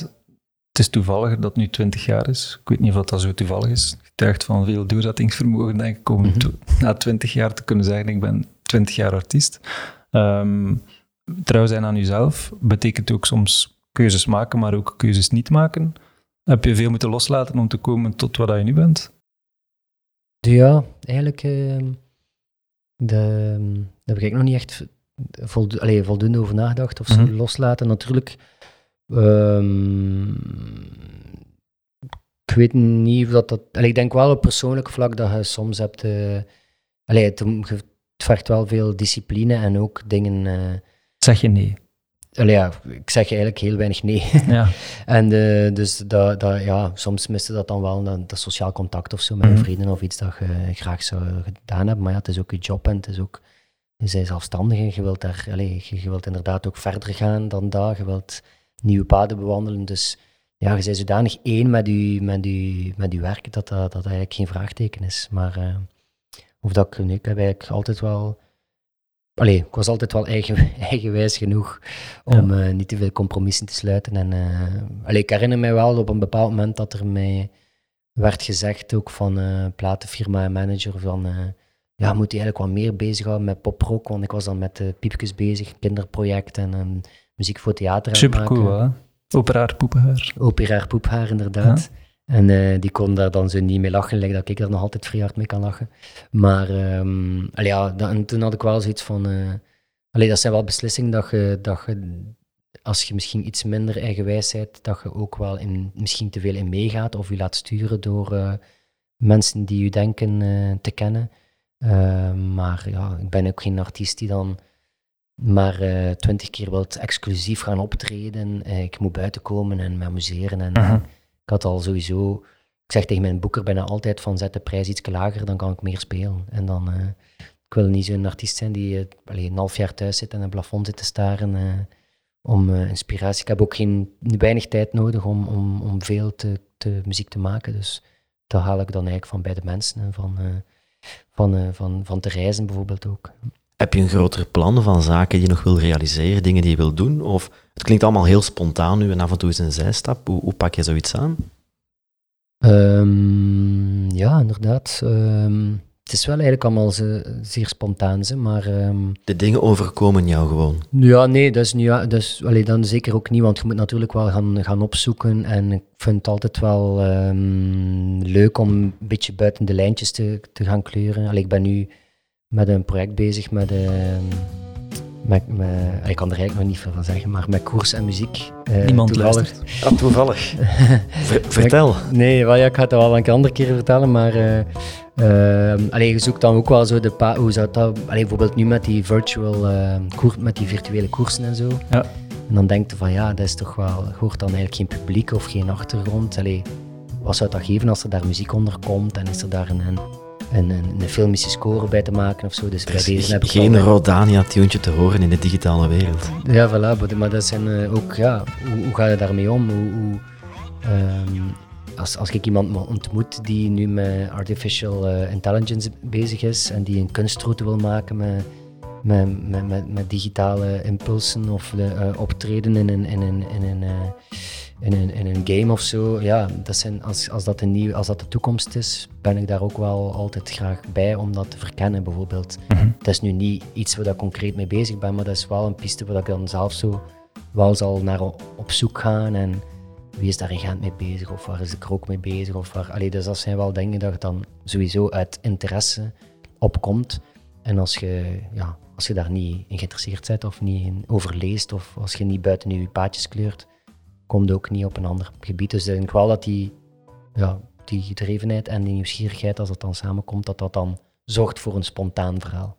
het is toevallig dat het nu 20 jaar is. Ik weet niet of dat zo toevallig is. Je krijgt van veel doorzettingsvermogen, denk ik, om mm na 20 jaar te kunnen zeggen, ik ben 20 jaar artiest. Um, trouw zijn aan jezelf betekent ook soms keuzes maken, maar ook keuzes niet maken. Heb je veel moeten loslaten om te komen tot wat je nu bent?
Ja, eigenlijk uh, de, daar heb ik nog niet echt voldo allee, voldoende over nagedacht. Of mhm. loslaten. Natuurlijk, um, ik weet niet of dat... dat allee, ik denk wel op persoonlijk vlak dat je soms hebt... Uh, het, het, vergt wel veel discipline en ook dingen... Uh,
zeg je nee?
Allee, ja, ik zeg eigenlijk heel weinig nee. Ja. en uh, dus dat, dat, ja, soms miste dat dan wel, dat, dat sociaal contact of zo met mm vrienden of iets dat je graag zou gedaan hebben. Maar ja, het is ook je job en het is ook, je bent zelfstandig en je wilt, daar, allee, je, je, wilt inderdaad ook verder gaan dan dat. Je wilt nieuwe paden bewandelen. Dus ja, je bent zodanig één met je, met je, met je werk dat, dat dat eigenlijk geen vraagteken is. Maar uh, of dat ik, ik heb eigenlijk altijd wel Allee, ik was altijd wel eigen, eigenwijs genoeg om uh, niet te veel compromissen te sluiten. En, uh, allee, ik herinner mij wel op een bepaald moment dat er mij werd gezegd, ook van uh, platenfirma en manager, van ja, moet je eigenlijk wat meer bezighouden met poprock, want ik was dan met de piepjes bezig, kinderproject en um, muziek voor theater.
Super cool, hè? Operaar Poephaar.
Operaar Poephaar, inderdaad. En uh, die kon daar dan zo niet mee lachen, like dat ik er nog altijd vrij hard mee kan lachen. Maar um, allee, ja, en toen had ik wel zoiets van... Uh, allee, dat zijn wel beslissingen dat je, dat je, als je misschien iets minder eigenwijs bent, dat je ook wel in, misschien te veel in meegaat of je laat sturen door uh, mensen die je denken te kennen. Ehm, maar ja, ik ben ook geen artiest die dan maar twintig keer wilt exclusief gaan optreden. ik moet buiten komen en me amuseren en... -huh ik had al sowieso, ik zeg tegen mijn boeker bijna altijd van zet de prijs iets lager, dan kan ik meer spelen. En dan, uh, ik wil niet zo'n artiest zijn die uh, een half jaar thuis zit en een plafond zit te staren uh, om inspiratie. Ik heb ook geen, weinig tijd nodig om, om, om veel te, te, muziek te maken. Dus dat haal ik dan eigenlijk van bij de mensen en van, van, van, van te reizen bijvoorbeeld ook.
Heb je een groter plan van zaken die je nog wil realiseren, dingen die je wil doen? Of het klinkt allemaal heel spontaan nu en af en toe is een zijstap. Hoe, hoe pak je zoiets aan?
Um, ja, inderdaad. Um, het is wel eigenlijk allemaal ze, zeer spontaan, ze, maar... Um,
de dingen overkomen jou gewoon?
Ja, nee, dat is, nu, dat is allee, dan zeker ook niet, want je moet natuurlijk wel gaan, gaan opzoeken. En ik vind het altijd wel leuk om een beetje buiten de lijntjes te, te gaan kleuren. Allee, ik ben nu met een project bezig met, uh, met, met, ik kan er eigenlijk nog niet veel van zeggen, maar met koers en muziek.
Uh, Niemand toevallig.
Ah, toevallig. vertel.
nee, well, ja, ik ga het wel een andere keer vertellen, maar uh, allee, je zoekt dan ook wel zo de pa hoe zou dat, allee, bijvoorbeeld nu met die virtual, koers, met die virtuele koersen en zo. Ja. En dan denkt je van ja, dat is toch wel, hoort dan eigenlijk geen publiek of geen achtergrond. Allee, wat zou dat geven als er daar muziek onder komt en is er daar een, een een, een, een filmische score bij te maken of zo. Dus
bij deze heb ik geen Rodania-tuentje te horen in de digitale wereld.
Ja, voilà. Maar dat zijn uh, ook, ja, hoe, hoe, ga je daarmee om? Hoe, hoe um, als, als ik iemand ontmoet die nu met artificial uh, intelligence bezig is en die een kunstroute wil maken met, met, met, met, met digitale impulsen of de, uh, optreden in een, in een, in een in een, in een game of zo, ja, dat zijn, als, als, dat een nieuw, als dat de toekomst is, ben ik daar ook wel altijd graag bij om dat te verkennen, bijvoorbeeld. Mm Dat is nu niet iets waar ik concreet mee bezig ben, maar dat is wel een piste waar ik dan zelf zo wel zal naar op zoek gaan en wie is daar in Gent mee bezig of waar is de krook mee bezig of waar, allee, dus dat zijn wel dingen dat je dan sowieso uit interesse opkomt. En als je, ja, als je daar niet in geïnteresseerd bent of niet in overleest of als je niet buiten je paadjes kleurt, komt ook niet op een ander gebied. Dus ik denk wel dat die, ja, die gedrevenheid en die nieuwsgierigheid, als dat dan samenkomt, dat dat dan zorgt voor een spontaan verhaal.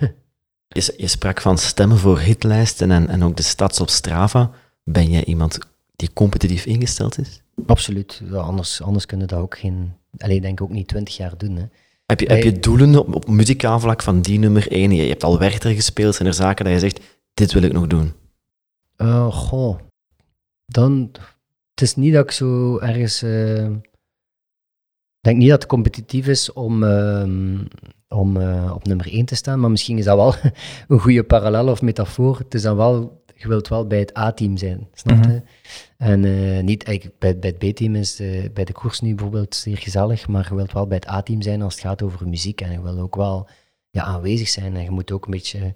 je, je, sprak van stemmen voor hitlijsten en, en ook de stads op Strava. Ben jij iemand die competitief ingesteld is?
Absoluut. Ja, anders, anders kunnen dat ook geen... Alleen denk ik ook niet twintig jaar doen. Hè.
Heb je, heb je doelen op, op muzikaal vlak van die nummer één? Je hebt al Werchter gespeeld. Zijn er zaken dat je zegt, dit wil ik nog doen?
Uh, goh, dan, het is niet dat ik zo ergens, uh, denk niet dat het competitief is om, ehm, om op nummer 1 te staan, maar misschien is dat wel een goede parallel of metafoor. Het is dan wel, je wilt wel bij het A-team zijn, snap je? Mhm. En niet, eigenlijk, bij, bij het B-team is bij de koers nu bijvoorbeeld zeer gezellig, maar je wilt wel bij het A-team zijn als het gaat over muziek. En je wil ook wel ja, aanwezig zijn. En je moet ook een beetje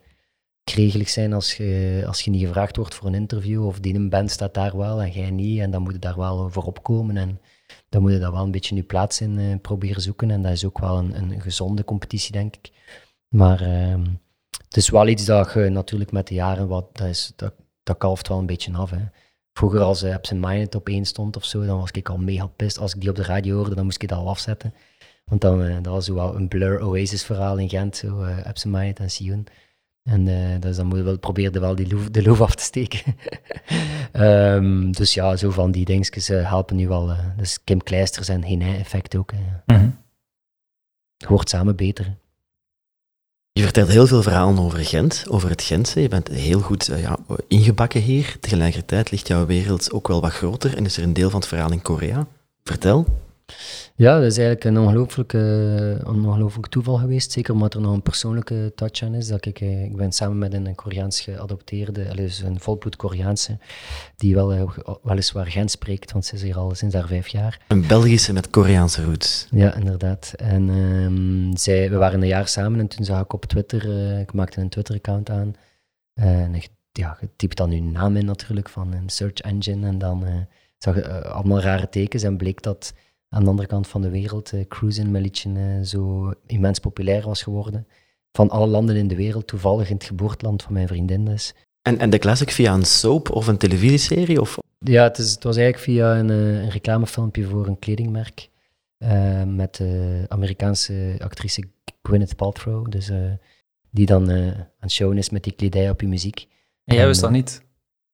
kregelig zijn als je, als je niet gevraagd wordt voor een interview of die een band staat daar wel en jij niet. En dan moet je daar wel voor opkomen en dan moet je daar wel een beetje je plaats in uh, proberen zoeken. En dat is ook wel een, een gezonde competitie, denk ik. Maar uh, het is wel iets dat je natuurlijk met de jaren, wat, dat, is, dat, dat kalft wel een beetje af. Hè. Vroeger als uh, Absent Minded op één stond of zo, dan was ik al mega pist. Als ik die op de radio hoorde, dan moest ik dat al afzetten. Want dan uh, dat was wel een Blur Oasis verhaal in Gent, zo Absent Minded en Sion. En uh, dus dan moet je wel proberen wel die loef, de loef af te steken. um, dus ja, zo van die dingetjes uh, helpen nu wel. Uh, dus Kim Kleisters en Hene effect ook. Uh. Mm Hoort samen beter.
Je vertelt heel veel verhalen over Gent, over het Gentse. Je bent heel goed ja, ingebakken hier. Tegelijkertijd ligt jouw wereld ook wel wat groter en is er een deel van het verhaal in Korea. Vertel.
Ja, dat is eigenlijk een ongelooflijk, ongelooflijk toeval geweest. Zeker omdat er nog een persoonlijke touch aan is. Dat ik, eh, ik ben samen met een Koreaans geadopteerde, dus een volbloed Koreaanse, die wel, eh, weliswaar Gent spreekt, want ze is hier al sinds daar vijf jaar.
Een Belgische met Koreaanse roots.
Ja, inderdaad. En um, zij, we waren een jaar samen en toen zag ik op Twitter, uh, ik maakte een Twitter-account aan. en ik, ja, je typt dan uw naam in natuurlijk van een search engine en dan zag je allemaal rare tekens en bleek dat aan de andere kant van de wereld uh, cruisen met liedje uh, zo immens populair was geworden. Van alle landen in de wereld, toevallig in het geboorteland van mijn vriendin dus.
En, en de classic via een soap of een televisieserie? Of?
Ja, het, is, het was eigenlijk via een, uh, een reclamefilmpje voor een kledingmerk. met de Amerikaanse actrice Gwyneth Paltrow. Dus, die dan aan het showen is met die kledij op je muziek.
En jij wist dat niet?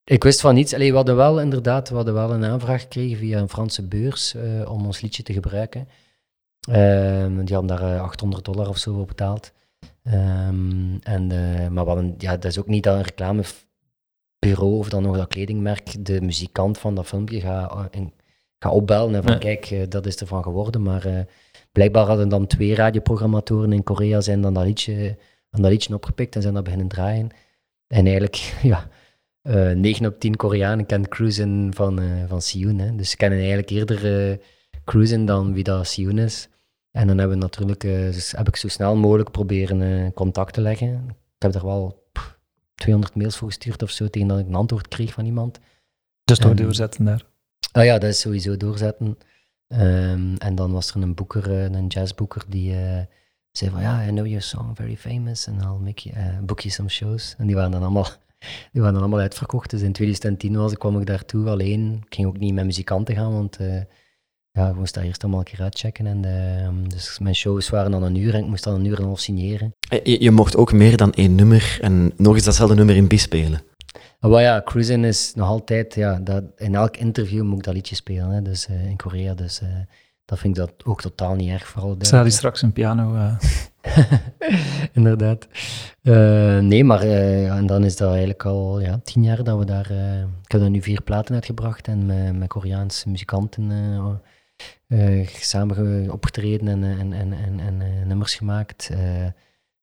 Ik wist van niets. Allee, we hadden wel inderdaad we hadden wel een aanvraag gekregen via een Franse beurs uh, om ons liedje te gebruiken. Um, die hadden daar 800 eh, dollar of zo voor betaald. Um, en, uh, maar hadden, ja, dat is ook niet dat een reclamebureau of dan nog dat kledingmerk de muzikant van dat filmpje gaat ga opbellen en van kijk, dat is ervan geworden. Maar blijkbaar hadden dan twee radioprogrammatoren in Korea zijn dan dat liedje, aan dat liedje opgepikt en zijn dat beginnen draaien. En eigenlijk, ja, uh, eh, 9 op 10 Koreanen kent Cruisen van, uh, van Sioen. Hè. Dus ze kennen eigenlijk eerder uh, Cruisen dan wie dat Sioen is. En dan hebben we natuurlijk, dus heb ik zo snel mogelijk proberen contact te leggen. Ik heb er wel pff, 200 mails voor gestuurd of zo, tegen dat ik een antwoord kreeg van iemand.
Dus toch doorzetten daar?
Ah ja, dat is sowieso doorzetten. Um, en dan was er een boeker, een jazzboeker, die zei van ja, I know your song, very famous, and I'll make you, book you some shows. En die waren dan allemaal die waren dan allemaal uitverkocht. Dus in 2010 was, kwam ik daartoe alleen. Ik ging ook niet met muzikanten gaan, want uh, ja, ik moest daar eerst allemaal een keer uitchecken. En uh, dus mijn shows waren dan een uur en ik moest dan een uur en een half signeren.
Eh, je, je mocht ook meer dan één nummer en nog eens datzelfde nummer in bispelen.
Maar ah, ja, cruising is nog altijd, ja, dat, in elk interview moet ik dat liedje spelen, hè, dus uh, in Korea. Dus dat vind ik dat ook totaal niet erg. Vooral
Zal hij straks een piano... Uh...
Inderdaad. Uh, nee, maar uh, en dan is dat eigenlijk al ja, tien jaar dat we daar... ik heb daar nu vier platen uitgebracht en met, met Koreaanse muzikanten samen opgetreden en, en, en, en, en nummers gemaakt.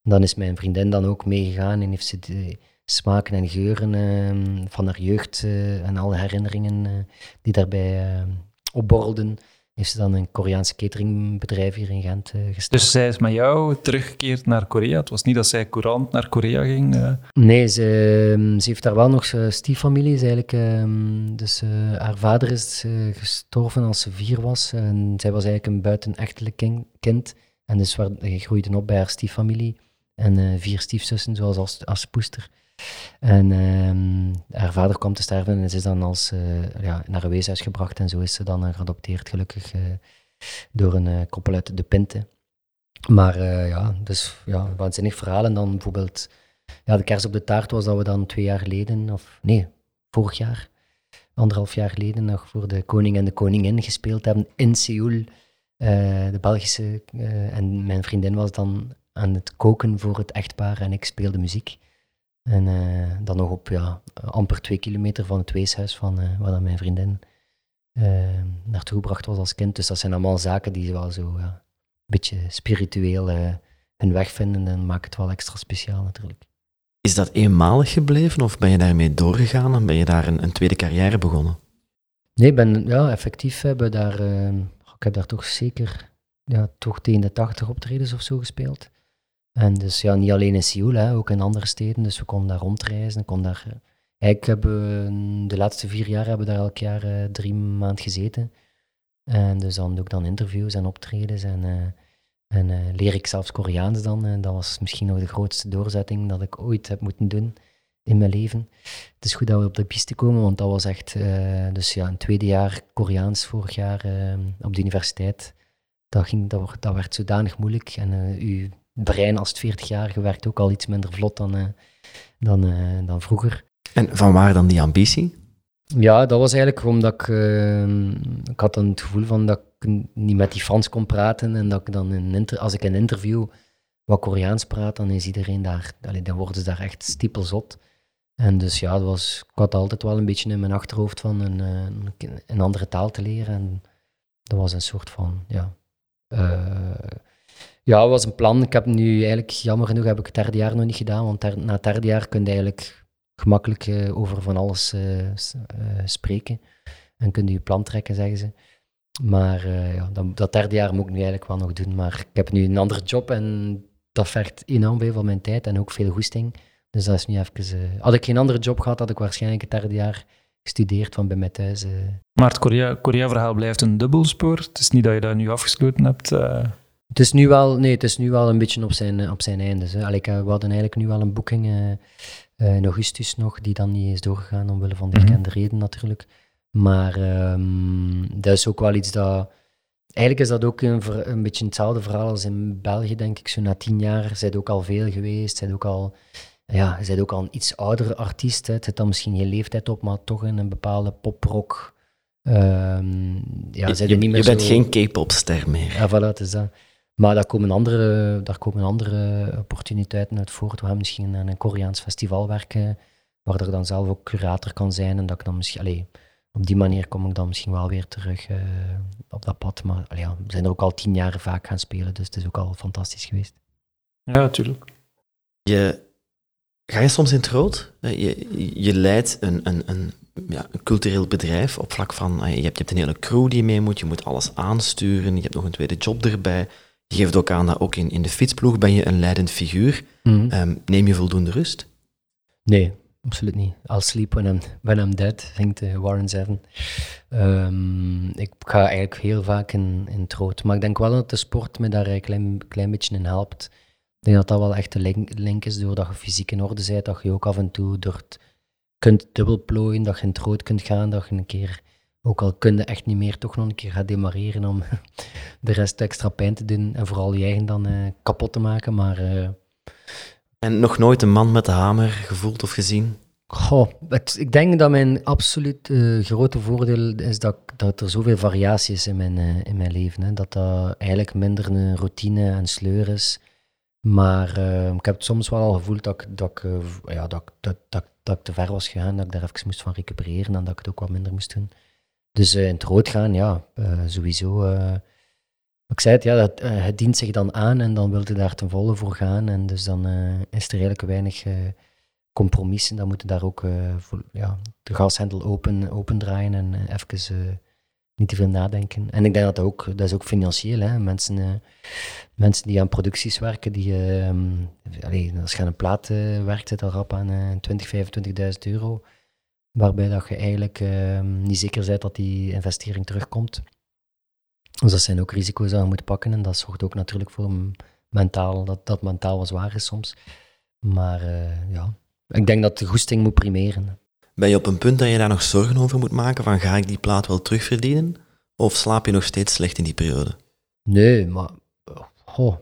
dan is mijn vriendin dan ook meegegaan en heeft ze de smaken en geuren ehm, van haar jeugd en alle herinneringen die daarbij opborrelden heeft ze dan een Koreaanse cateringbedrijf hier in Gent uh, gestart.
Dus zij is met jou teruggekeerd naar Korea? Het was niet dat zij courant naar Korea ging? Uh...
Nee, ze, ehm, ze heeft daar wel nog stieffamilie. Is eigenlijk, um, dus uh, haar vader is gestorven als ze vier was. En zij was eigenlijk een buitenechtelijk kind. En dus waar, groeide op bij haar stieffamilie. En vier stiefzussen, zoals als, als poester. En uh, haar vader kwam te sterven en ze is dan als, uh, ja, naar een weeshuis gebracht en zo is ze dan uh, geadopteerd, gelukkig, uh, door een koppel uit de Pinte. Maar ja, dus ja, waanzinnig verhaal. En dan bijvoorbeeld, ja, de kers op de taart was dat we dan twee jaar geleden, of nee, vorig jaar, anderhalf jaar geleden, nog voor de koning en de koningin gespeeld hebben in Seoul. de Belgische, en mijn vriendin was dan aan het koken voor het echtpaar en ik speelde muziek. En uh, dan nog op ja, amper twee kilometer van het weeshuis van uh, waar dan mijn vriendin naartoe gebracht was als kind. Dus dat zijn allemaal zaken die wel zo ja, een beetje spiritueel hun weg vinden en maakt het wel extra speciaal natuurlijk.
Is dat eenmalig gebleven of ben je daarmee doorgegaan en ben je daar een, een tweede carrière begonnen?
Nee, ben, ja, effectief hebben daar, uh, ik heb daar toch zeker ja, toch tegen de 80 optredens of zo gespeeld. En dus ja, niet alleen in Seoul, hè, ook in andere steden. Dus we konden daar rondreizen. Kon daar, eigenlijk hebben we de laatste vier jaar hebben we daar elk jaar uh, drie maanden gezeten. En dus dan doe ik dan interviews en optredens en, en leer ik zelfs Koreaans dan. En dat was misschien nog de grootste doorzetting dat ik ooit heb moeten doen in mijn leven. Het is goed dat we op de piste komen, want dat was echt, dus ja, een tweede jaar Koreaans vorig jaar op de universiteit. Dat, ging, dat, dat werd zodanig moeilijk. En uw brein als 40-jarige werkt ook al iets minder vlot dan, dan, dan vroeger.
En van waar dan die ambitie?
Ja, dat was eigenlijk omdat ik, ik had dan het gevoel van dat ik niet met die Frans kon praten en dat ik dan in als ik een interview wat Koreaans praat, dan is iedereen daar, allee, dan worden ze daar echt stiepelzot. En dus ja, dat was, ik had altijd wel een beetje in mijn achterhoofd van een, eh, een, andere taal te leren. En dat was een soort van, ja... Uh, ja, het was een plan. Ik heb nu eigenlijk, jammer genoeg, heb ik het derde jaar nog niet gedaan. Want na het derde jaar kun je eigenlijk gemakkelijk uh, over van alles uh, spreken. En kun je je plan trekken, zeggen ze. Maar ja, dat, dat, derde jaar moet ik nu eigenlijk wel nog doen. Maar ik heb nu een andere job en dat vergt enorm veel van mijn tijd en ook veel goesting. Dus dat is nu even... Had ik geen andere job gehad, had ik waarschijnlijk het derde jaar gestudeerd van bij mij thuis.
Maar het Korea-verhaal blijft een dubbelspoor. Het is niet dat je dat nu afgesloten hebt.
Het is nu wel, nee, het is nu wel een beetje op zijn, op zijn einde. Allee, we hadden eigenlijk nu wel een boeking in augustus nog, die dan niet is doorgegaan omwille van de mhm. gekende reden natuurlijk. Maar um, dat is ook wel iets dat... Eigenlijk is dat ook een, een beetje hetzelfde verhaal als in België, denk ik. Zo na tien jaar zijn ook al veel geweest, zijn ook al ja, je bent ook al een iets oudere artiest. Hè. Het zit dan misschien geen leeftijd op, maar toch in een bepaalde poprock. Um, ja,
je, je, niet meer je bent geen K-pop-ster meer.
Ja, voilà, het is dat. Maar daar komen andere, daar komen andere opportuniteiten uit voort. We gaan misschien aan een Koreaans festival werken, waar er dan zelf ook curator kan zijn. En dat ik dan misschien, allez, op die manier kom ik dan misschien wel weer terug uh, op dat pad. Maar allez, ja, we zijn er ook al tien jaar vaak gaan spelen, dus het is ook al fantastisch geweest.
Ja, natuurlijk.
Je Ga je soms in het rood? Eh, je, je leidt een, een, een, ja, een cultureel bedrijf op vlak van... Eh, je hebt, je hebt een hele crew die mee moet, je moet alles aansturen, je hebt nog een tweede job erbij. Je geeft ook aan dat ook in, in de fietsploeg ben je een leidend figuur. Mm. Um, neem je voldoende rust?
Nee, absoluut niet. I'll sleep when I'm, when I'm dead, zingt uh, Warren Zevon. Um, ik ga eigenlijk heel vaak in, in het rood. Maar ik denk wel dat de sport me daar een klein, klein beetje in helpt denk dat dat wel echt de link, link is, doordat je fysiek in orde bent, dat je ook af en toe door het kunt dubbelplooien, dat je in het rood kunt gaan, dat je een keer, ook al kun je echt niet meer, toch nog een keer gaat demareren om de rest extra pijn te doen en vooral je eigen dan uh, kapot te maken, maar... Uh,
en nog nooit een man met de hamer gevoeld of gezien?
Goh, ik denk dat mijn absoluut uh, grote voordeel is dat, dat er zoveel variatie is in mijn, in mijn leven. Hè. Dat dat eigenlijk minder een routine en sleur is. Maar uh, ik heb soms wel al gevoeld dat ik, dat, ik, ja, dat, dat, dat, dat ik te ver was gegaan, dat ik daar even moest van recupereren en dat ik het ook wat minder moest doen. Dus uh, in het rood gaan, ja, sowieso. ik zei het, ja, dat, het dient zich dan aan en dan wil je daar ten volle voor gaan. En dus dan is er eigenlijk weinig compromissen. Dan moeten daar ook ja, de gashendel open, open draaien en even niet te veel nadenken. En ik denk dat dat ook, dat is ook financieel. Hè. Mensen, mensen die aan producties werken, die, uh, als je aan een plaat werkt, zit al rap aan uh, 20, 25.000 euro. Waarbij dat je eigenlijk ehm, niet zeker bent dat die investering terugkomt. Dus dat zijn ook risico's die je moet pakken. En dat zorgt ook natuurlijk voor mentaal, dat, dat mentaal wat zwaar is soms. Maar eh, ja, ik denk dat de goesting moet primeren.
Ben je op een punt dat je daar nog zorgen over moet maken? Van ga ik die plaat wel terugverdienen? Of slaap je nog steeds slecht in die periode?
Nee, maar. Goh.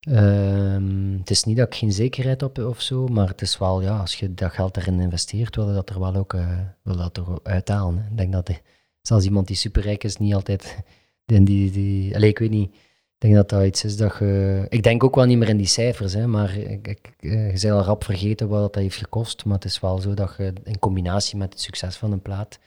Ehm, het is niet dat ik geen zekerheid heb of zo, maar het is wel, ja, als je dat geld erin investeert, wil je dat er wel ook uh, wil dat er uithalen. Ik denk dat, de, zelfs iemand die superrijk is, niet altijd. Die, die, die, allez, ik weet niet ik denk dat dat iets is dat je... Ik denk ook wel niet meer in die cijfers, hè, maar ik, ik, eh, je bent al rap vergeten wat dat heeft gekost. Maar het is wel zo dat je in combinatie met het succes van een plaat,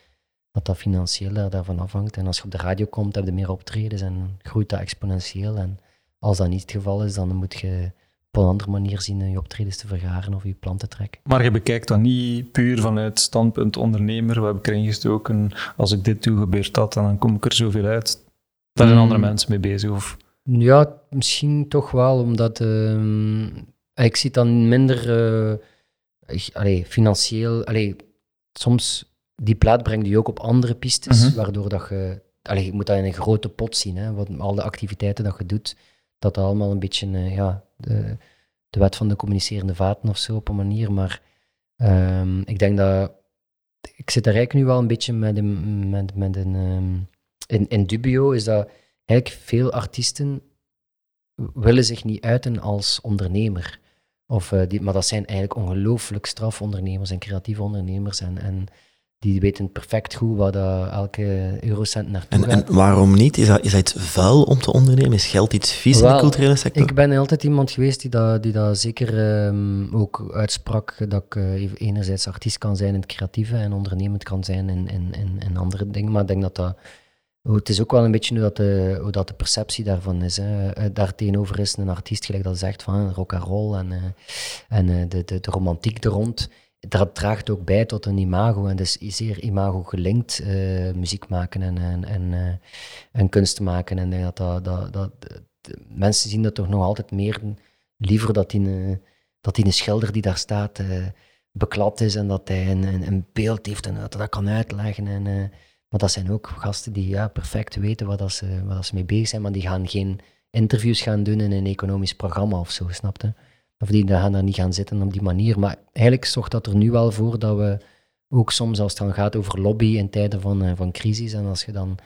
dat dat financieel daar, daarvan afhangt. En als je op de radio komt, heb je meer optredens en groeit dat exponentieel. En als dat niet het geval is, dan moet je op een andere manier zien je optredens te vergaren of je plan te trekken.
Maar je bekijkt dat niet puur vanuit standpunt ondernemer. We hebben erin gestoken, als ik dit doe, gebeurt dat en dan kom ik er zoveel uit. Daar zijn andere hmm. mensen mee bezig? Of?
Ja, misschien toch wel, omdat uh, ik zie dan minder uh, allee, financieel. Allee, soms die plaat brengt je ook op andere pistes, mhm. waardoor dat je. Allee, je moet dat in een grote pot zien, hè, wat, al de activiteiten dat je doet, dat dat allemaal een beetje uh, ja, de, de wet van de communicerende vaten of zo op een manier. Maar um, ik denk dat. Ik zit er eigenlijk nu wel een beetje met een. Met, een um, in, in dubio is dat eigenlijk veel artiesten willen zich niet uiten als ondernemer. Of, uh, die, maar dat zijn eigenlijk ongelooflijk strafondernemers en creatieve ondernemers. En, en die weten perfect goed waar dat elke eurocent naartoe
en, gaat. En waarom niet? Is dat, is dat iets vuil om te ondernemen? Is geld iets vies in de culturele sector?
Ik ben altijd iemand geweest die dat, die dat zeker um, ook uitsprak, dat ik uh, enerzijds artiest kan zijn in het creatieve en ondernemend kan zijn in, in, in, in andere dingen. Maar ik denk dat dat het is ook wel een beetje hoe dat de, hoe dat de perceptie daarvan is. Hè. Eh, Daartegenover is een artiest gelijk dat zegt van rock and roll en, en de, de, de, romantiek er rond. Dat draagt ook bij tot een imago en dus zeer imago gelinkt muziek maken en, en, en, en kunst maken. En dat, dat, dat, mensen zien dat toch nog altijd meer liever dat die, dat die een schilder die daar staat beklad is en dat hij een, een, beeld heeft en dat dat kan uitleggen. En, maar dat zijn ook gasten die ja, perfect weten wat, dat ze, wat dat ze mee bezig zijn, maar die gaan geen interviews gaan doen in een economisch programma of zo, snapte? Of die gaan daar niet gaan zitten op die manier. Maar eigenlijk zorgt dat er nu wel voor dat we ook soms, als het dan gaat over lobby in tijden van, uh, van crisis, en als je dan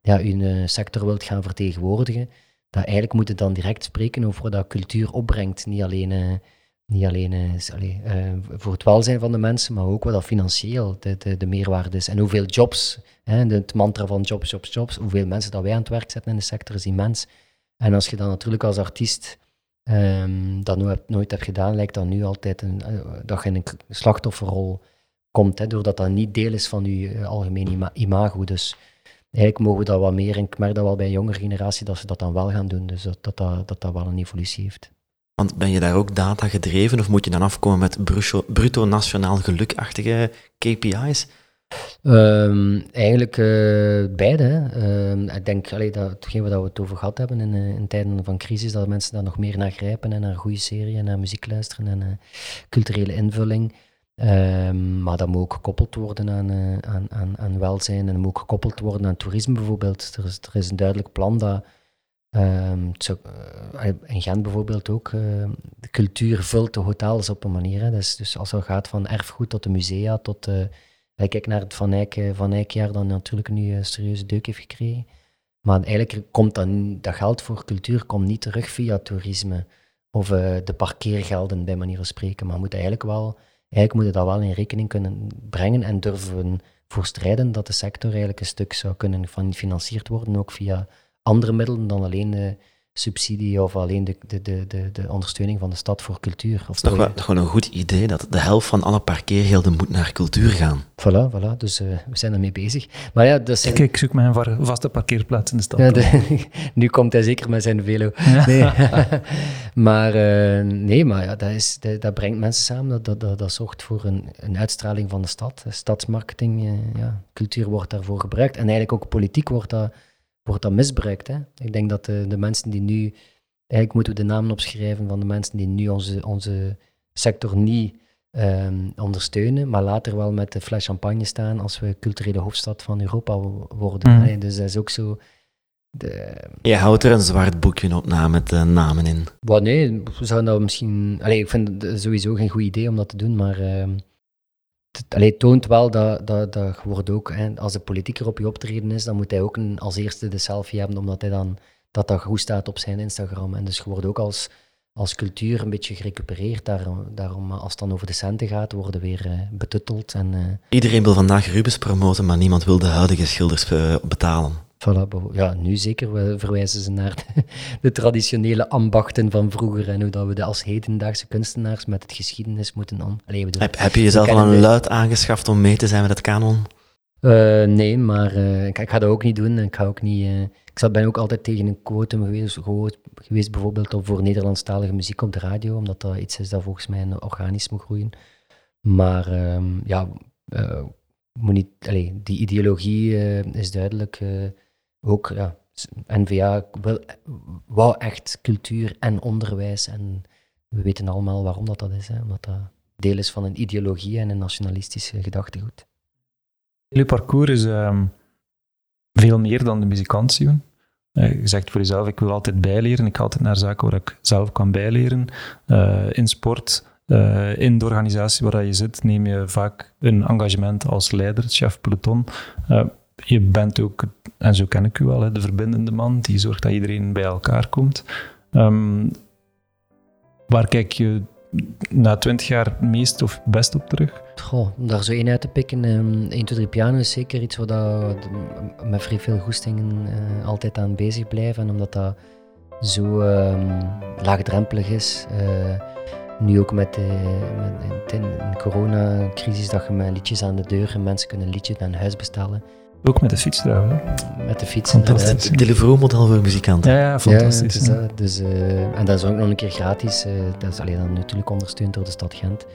ja, je uh, sector wilt gaan vertegenwoordigen, dat eigenlijk moet je dan direct spreken over wat dat cultuur opbrengt. Niet alleen uh, niet alleen voor het welzijn van de mensen, maar ook wat dat financieel de, de, de meerwaarde is. En hoeveel jobs, hè, het mantra van jobs, jobs, jobs, hoeveel mensen dat wij aan het werk zetten in de sector is immens. En als je dan natuurlijk als artiest um, dat nooit, nooit hebt gedaan, lijkt dat nu altijd een, uh, dat je in een slachtofferrol komt, hè, doordat dat niet deel is van je algemeen imago. Dus eigenlijk mogen we dat wat meer, en ik merk dat wel bij een jongere generatie, dat ze dat dan wel gaan doen. Dus dat dat, dat, dat, dat wel een evolutie heeft.
Want ben je daar ook data gedreven of moet je dan afkomen met bruto, bruto nationaal gelukachtige KPI's?
Um, eigenlijk uh, beide. Um, ik denk allee, dat hetgeen waar we het over gehad hebben in, uh, in, tijden van crisis, dat mensen daar nog meer naar grijpen en naar goede serie en naar muziek luisteren en uh, culturele invulling. Um, maar dat moet ook gekoppeld worden aan, aan, aan, aan welzijn en moet ook gekoppeld worden aan toerisme bijvoorbeeld. Er is, er is een duidelijk plan dat in Gent bijvoorbeeld ook. De cultuur vult de hotels op een manier. Hè. Dus, dus als het gaat van erfgoed tot de musea, tot... Uh, kijk naar het Van Eyck, Van Eyck-jaar, dat natuurlijk nu een serieuze deuk heeft gekregen. Maar eigenlijk komt dan, dat geld voor cultuur komt niet terug via toerisme of uh, de parkeergelden, bij manier van spreken. Maar moet eigenlijk wel, eigenlijk moet je dat wel in rekening kunnen brengen en durven voor strijden dat de sector eigenlijk een stuk zou kunnen gefinancierd worden, ook via andere middelen dan alleen de subsidie of alleen de, de, de, de, de ondersteuning van de stad voor cultuur. Of
het is toch wel, gewoon een goed idee dat de helft van alle parkeergelden moet naar cultuur gaan.
Voilà, voilà. dus uh, we zijn ermee bezig. Maar ja, dus
zijn... ik zoek mijn vaste parkeerplaats in de stad.
Ja, nu komt hij zeker met zijn velo. Nee. maar uh, nee, maar ja, dat, is, dat, dat, brengt mensen samen, dat, dat, dat, dat zorgt voor een, een uitstraling van de stad. Stadsmarketing, uh, ja, cultuur wordt daarvoor gebruikt en eigenlijk ook politiek wordt dat wordt dat misbruikt. Hè? Ik denk dat de, de mensen die nu, eigenlijk moeten we de namen opschrijven van de mensen die nu onze, onze sector niet um, ondersteunen, maar later wel met de fles champagne staan als we culturele hoofdstad van Europa worden. Mm. Dus dat is ook zo. De,
je houdt er een zwart boekje op na met de namen in.
Wat nee, we zouden dat misschien. Allee, ik vind het sowieso geen goed idee om dat te doen, maar. Uh, het toont wel dat, dat, dat wordt ook, hè, als de politieker op je optreden is, dan moet hij ook een, als eerste de selfie hebben, omdat hij dan, dat dat goed staat op zijn Instagram. En dus je wordt ook als, als cultuur een beetje gerecupereerd. Daarom, daarom als het dan over de centen gaat, worden weer uh, betutteld. En, uh,
Iedereen wil vandaag Rubens promoten, maar niemand wil de huidige schilders betalen.
Ja, nu zeker we verwijzen ze naar de, traditionele ambachten van vroeger en hoe dat we de als hedendaagse kunstenaars met het geschiedenis moeten om.
heb, heb, je jezelf al een luid aangeschaft om mee te zijn met het kanon?
nee, maar ik, ik, ga dat ook niet doen. Ik, ga ook niet, ik ben ook altijd tegen een quotum geweest, geweest bijvoorbeeld voor Nederlandstalige muziek op de radio, omdat dat iets is dat volgens mij organisch moet groeien. Maar um, ja, moet niet, allez, die ideologie is duidelijk ook, ja, NVA wil, wou echt cultuur en onderwijs. En we weten allemaal waarom dat, dat is. Hè, omdat dat deel is van een ideologie en een nationalistische gedachtegoed.
Jullie parcours is ehm, veel meer dan de muzikant zien. Uh, je zegt voor jezelf, ik wil altijd bijleren. Ik ga altijd naar zaken waar ik zelf kan bijleren. Uh, in sport, in de organisatie waar je zit, neem je vaak een engagement als leider, chef peloton je bent ook, en zo ken ik u wel, de verbindende man die zorgt dat iedereen bij elkaar komt. Um, waar kijk je na twintig jaar meest of best op terug?
Goh, om daar zo één uit te pikken. Um, 1, 2, 3 piano is zeker iets waar dat, met vrij veel goestingen uh, altijd aan bezig blijven. En omdat dat zo um, laagdrempelig is. Uh, nu ook met de, met de, coronacrisis, dat je met liedjes aan de deur en mensen kunnen een liedje naar huis bestellen.
Ook met de fiets trouwens.
Met de fiets,
Fantastisch. Het Deliveroo-model voor muzikanten.
Ja, ja fantastisch.
Ja, dus, uh, en dat is ook nog een keer gratis. Uh, dat is alleen dan natuurlijk ondersteund door de stad Gent.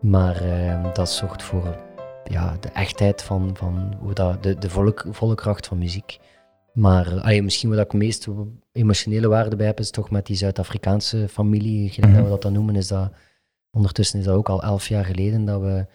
Maar uh, dat zorgt voor ja, de echtheid van, van hoe dat, de, de volle, volle kracht van muziek. Maar allee, misschien wat ik meest emotionele waarde bij heb, is toch met die Zuid-Afrikaanse familie, gelijk mm -hmm. dat we dat dan noemen, is dat ondertussen is dat ook al elf jaar geleden dat we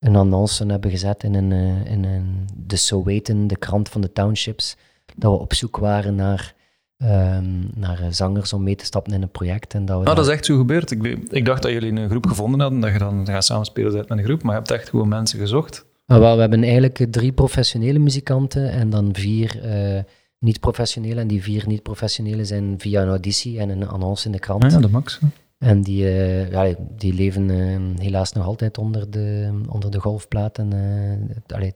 een annonce hebben gezet in, een, eh, in een, de Sowetan, de krant van de townships, dat we op zoek waren naar, um, naar zangers om mee te stappen in een project. En dat, we
ah, dat is echt zo gebeurd. Ik, ik, dacht dat jullie een groep gevonden hadden, dat je dan gaat samenspelen met een groep, maar je hebt echt gewoon mensen gezocht.
Ah, wel, we hebben eigenlijk drie professionele muzikanten en dan vier uh, niet-professionele. En die vier niet-professionele zijn via een auditie en een annonce in de krant.
Ah ja, de max.
En die, ja, die leven uh, helaas nog altijd onder de, onder de golfplaten. Uh, allee,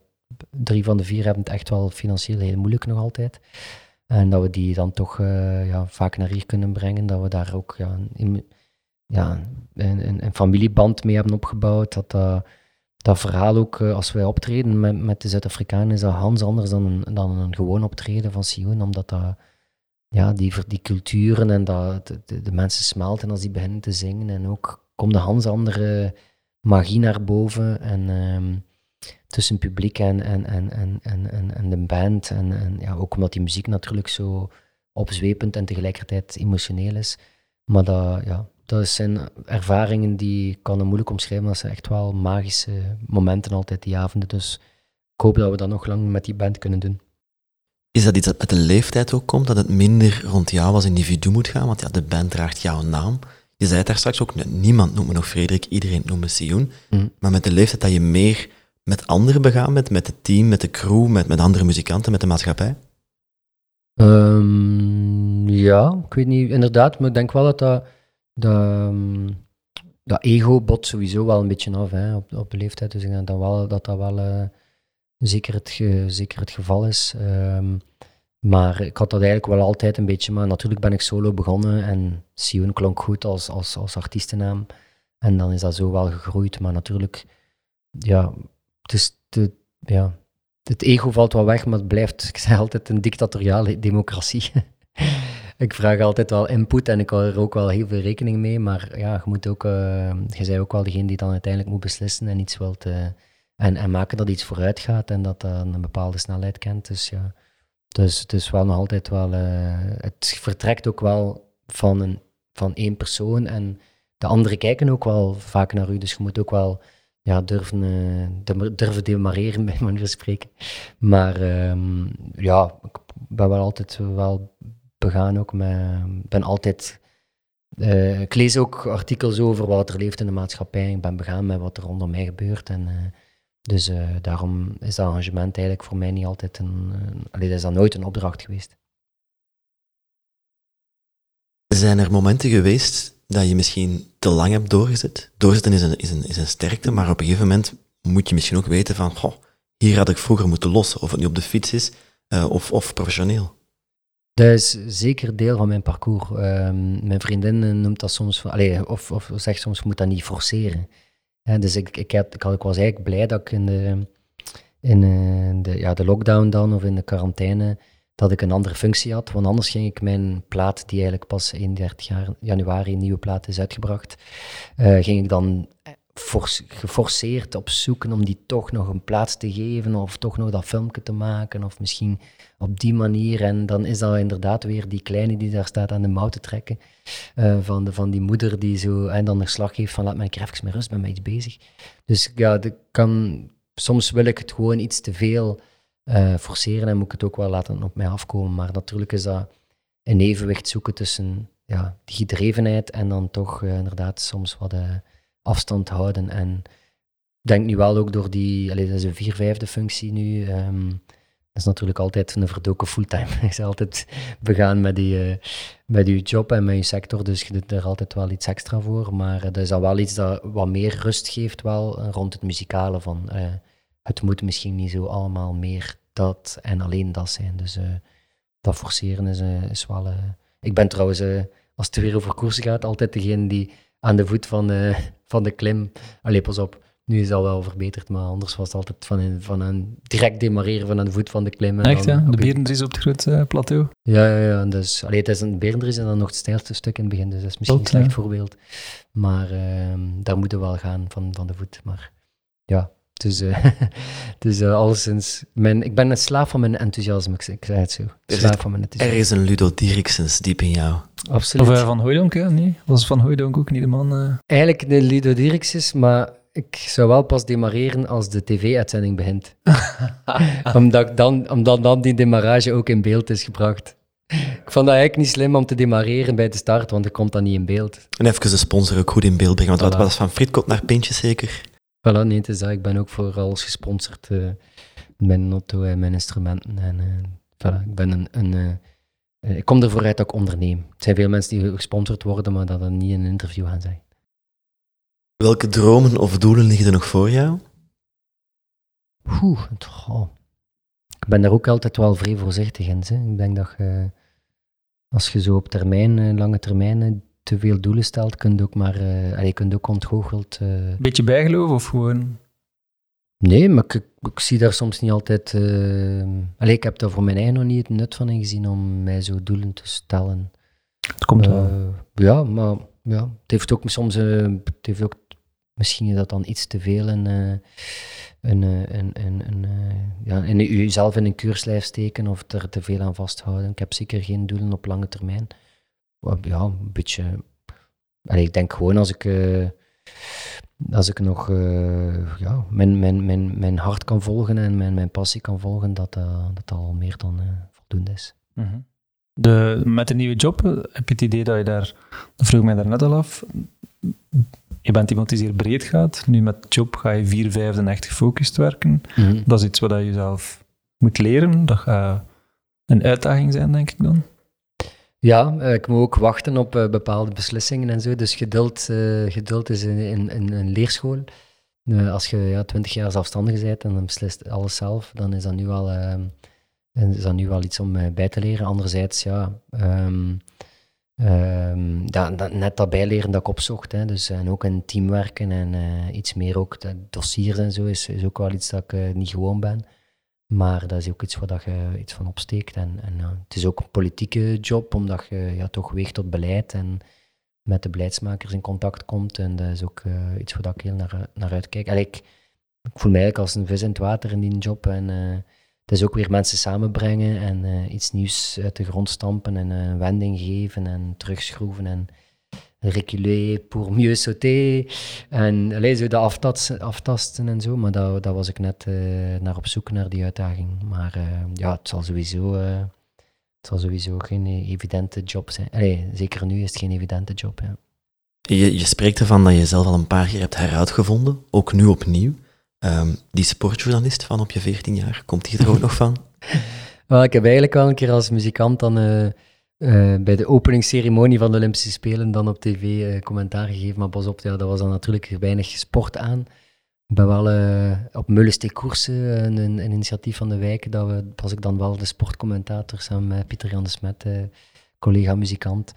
drie van de vier hebben het echt wel financieel heel moeilijk nog altijd. En dat we die dan toch ja, vaak naar hier kunnen brengen. Dat we daar ook ja, een, ja, een, een, familieband mee hebben opgebouwd. Dat, dat verhaal ook, als wij optreden met, met de Zuid-Afrikanen, is dat Hans anders dan dan een gewoon optreden van Sion. Omdat dat ja, die, die culturen en dat de, de, mensen smelten als die beginnen te zingen. En ook komt de Hans andere magie naar boven. En um, tussen publiek en, en, en, en, en, en de band. En, en ja, ook omdat die muziek natuurlijk zo opzwepend en tegelijkertijd emotioneel is. Maar dat, ja, dat zijn ervaringen die kan ik moeilijk omschrijven. Dat zijn echt wel magische momenten altijd, die avonden. Dus ik hoop dat we dat nog lang met die band kunnen doen.
Is dat iets dat met de leeftijd ook komt, dat het minder rond jou als individu moet gaan? Want ja, de band draagt jouw naam. Je zei het daar straks ook, niemand noemt me nog Frederik, iedereen noemt me Sioen. Mm. Maar met de leeftijd dat je meer met anderen begaan bent, met het team, met de crew, met, met andere muzikanten, met de maatschappij?
Um, ja, ik weet niet, inderdaad, maar ik denk wel dat dat, dat, ehm, dat ego bot sowieso wel een beetje af hè, op, op de leeftijd. Dus ik denk dat wel, dat, dat wel... Uh, zeker het, zeker het geval is. Um, maar ik had dat eigenlijk wel altijd een beetje. Maar natuurlijk ben ik solo begonnen en Sion klonk goed als, als, als artiestennaam. En dan is dat zo wel gegroeid. Maar natuurlijk, ja, het, is ja, het ego valt wel weg, maar het blijft, ik zeg altijd, een dictatoriale democratie. ik vraag altijd wel input en ik hou er ook wel heel veel rekening mee. Maar ja, je moet ook, uh, je bent ook wel degene die dan uiteindelijk moet beslissen en iets wilt. Uh, en, en maken dat iets vooruit gaat en dat dat een bepaalde snelheid kent. Dus ja, dus het is wel nog altijd wel. Uh, het vertrekt ook wel van, een, van één persoon en de anderen kijken ook wel vaak naar u. Dus je moet ook wel ja, durven, uh, durven demareren, bij manier van spreken. Maar um, ja, ik ben wel altijd wel begaan ook met. ben altijd. Uh, ik lees ook artikels over wat er leeft in de maatschappij. Ik ben begaan met wat er rondom mij gebeurt. En dus uh, daarom is dat arrangement eigenlijk voor mij niet altijd een. Uh, dat is dat nooit een opdracht geweest.
Zijn er momenten geweest dat je misschien te lang hebt doorgezet? Doorzetten is een, is een, is een sterkte, maar op een gegeven moment moet je misschien ook weten van, goh, hier had ik vroeger moeten lossen, of het nu op de fiets is uh, of, of professioneel.
Dat is zeker deel van mijn parcours. Ehm, mijn vriendin noemt dat soms, van, allez, of, of zegt soms, moet dat niet forceren. Ja, dus ik, ik, had, ik, was eigenlijk blij dat ik in de, in de, ja, de lockdown dan of in de quarantaine dat ik een andere functie had. Want anders ging ik mijn plaat, die eigenlijk pas 31 jaar, januari, een nieuwe plaat is uitgebracht, ging ik dan geforceerd op zoeken om die toch nog een plaats te geven of toch nog dat filmpje te maken of misschien op die manier. En dan is dat inderdaad weer die kleine die daar staat aan de mouw te trekken uh, van, de, van die moeder die zo en dan de slag geeft van laat mij even met rust, ben met iets bezig. Dus ja, de, kan, soms wil ik het gewoon iets te veel uh, forceren en moet ik het ook wel laten op mij afkomen. Maar natuurlijk is dat een evenwicht zoeken tussen ja, die gedrevenheid en dan toch inderdaad soms wat afstand houden. En ik denk nu wel ook door die, allee, dat is een vier-vijfde functie nu. Um, dat is natuurlijk altijd een verdoken fulltime. je is altijd begaan met, die, uh, met je job en met je sector, dus je doet er altijd wel iets extra voor. Maar uh, dat is dan wel iets dat wat meer rust geeft wel uh, rond het muzikale. Van, het moet misschien niet zo allemaal meer dat en alleen dat zijn. Dus dat forceren is, is wel... ik ben trouwens, als het weer over koersen gaat, altijd degene die aan de voet van, van de klim. Allee, op. Nu is dat wel verbeterd, maar anders was het altijd van een, van een direct demareren van aan de voet van de klim.
Echt, ja? De Berendries op het grote uh, plateau?
Ja, ja, ja. Dus, allee, het is een Berendries en dan nog het stijlste stuk in het begin, dus dat is misschien een slecht voorbeeld. Maar uh, daar moeten we wel gaan van, van de voet. Maar ja, dus, uh, dus uh, alleszins, mijn, ik ben een slaaf van mijn enthousiasme, ik, ik zei het zo. Slaaf van mijn
enthousiasme. Er is een Ludo Dirksens diep in jou.
Absoluut. Of uh, Van Hooydonk, hè? Nee, was Van Hooydonk ook niet de man?
Eigenlijk de Ludo Dirksens, maar ik zou wel pas demareren als de tv-uitzending begint. omdat, dan, omdat dan die demarrage ook in beeld is gebracht. Ik vond dat eigenlijk niet slim om te demareren bij de start, want dan komt dat niet in beeld.
En even de sponsor ook goed in beeld brengen, want voilà. dat was van Fritkot naar Pintje zeker.
Voilà, nee, het is dat. Ik ben ook voor alles gesponsord. Uh, mijn auto en mijn instrumenten. En, uh, voilà, ik ben een... een uh, ik kom ervoor uit dat ik onderneem. Er zijn veel mensen die gesponsord worden, maar dat dan niet in een interview gaan zijn.
Welke dromen of doelen liggen er nog voor jou?
Oeh, oh. Ik ben daar ook altijd wel vrij voorzichtig in. Hè. Ik denk dat je, als je zo op termijn, lange termijn, te veel doelen stelt, kun je ook maar, uh, je kunt ook ontgoocheld... Uh...
Beetje bijgeloof of gewoon...
Nee, maar ik, ik, zie daar soms niet altijd... Uh... Allee, ik heb daar voor mijn eigen nog niet het nut van ingezien om mij zo doelen te stellen.
Het komt wel.
Ja, maar ja, het heeft ook soms... het heeft ook, misschien is dat dan iets te veel een, een, een, een, ja, in jezelf in een keurslijf steken of er te veel aan vasthouden. Ik heb zeker geen doelen op lange termijn ja, een beetje. En ik denk gewoon als ik, als ik nog ja, mijn, mijn, mijn, mijn hart kan volgen en mijn, mijn passie kan volgen, dat dat al meer dan voldoende is.
Mm. De, met de nieuwe job heb je het idee dat je daar, dat vroeg mij daar net al af, je bent iemand die zeer breed gaat. Nu met job ga je vier vijfde echt gefocust werken. Mm -hmm. Dat is iets wat je zelf moet leren. Dat gaat een uitdaging zijn, denk ik dan.
Ja, eh, ik moet ook wachten op uh, bepaalde beslissingen en zo. Dus geduld, uh, geduld is in, in, een leerschool. als je ja, twintig jaar zelfstandig bent en dan beslist alles zelf, dan is dat nu wel, is dat nu wel iets om bij te leren. Anderzijds, ja, um, net dat bijleren dat ik opzocht. Hè. Dus, en ook in teamwerken en iets meer ook dossiers en zo is, is ook wel iets dat ik niet gewoon ben. Maar dat is ook iets waar je iets van opsteekt. En, en het is ook een politieke job, omdat je ja, toch weegt tot beleid en met de beleidsmakers in contact komt. En dat is ook iets waar ik heel naar, naar uitkijk. En ik, ik voel mij eigenlijk als een vis in het water in die job. En het is ook weer mensen samenbrengen en uh, iets nieuws uit de grond stampen en een wending geven en terugschroeven. En reculer pour mieux sauter. En alleen zo de aftasten, en zo. Maar daar, daar was ik net uh, naar op zoek, naar die uitdaging. Maar ja, het zal sowieso, het zal sowieso geen evidente job zijn. Allee, zeker nu is het geen evidente job. Ja.
Je, je spreekt ervan dat je zelf al een paar keer hebt heruitgevonden, ook nu opnieuw. Um, die sportjournalist van op je 14 jaar, komt die er ook nog van?
Ik heb eigenlijk wel een keer als muzikant dan uh, bij de openingsceremonie van de Olympische Spelen dan op tv uh, commentaar gegeven. Maar pas op, ja, dat was dan natuurlijk weinig sport aan. Ik ben wel op Mullensteek Koersen, een, een, initiatief van de wijk, dat we, was ik dan wel de sportcommentator samen met Pieter Jan de Smet, collega-muzikant.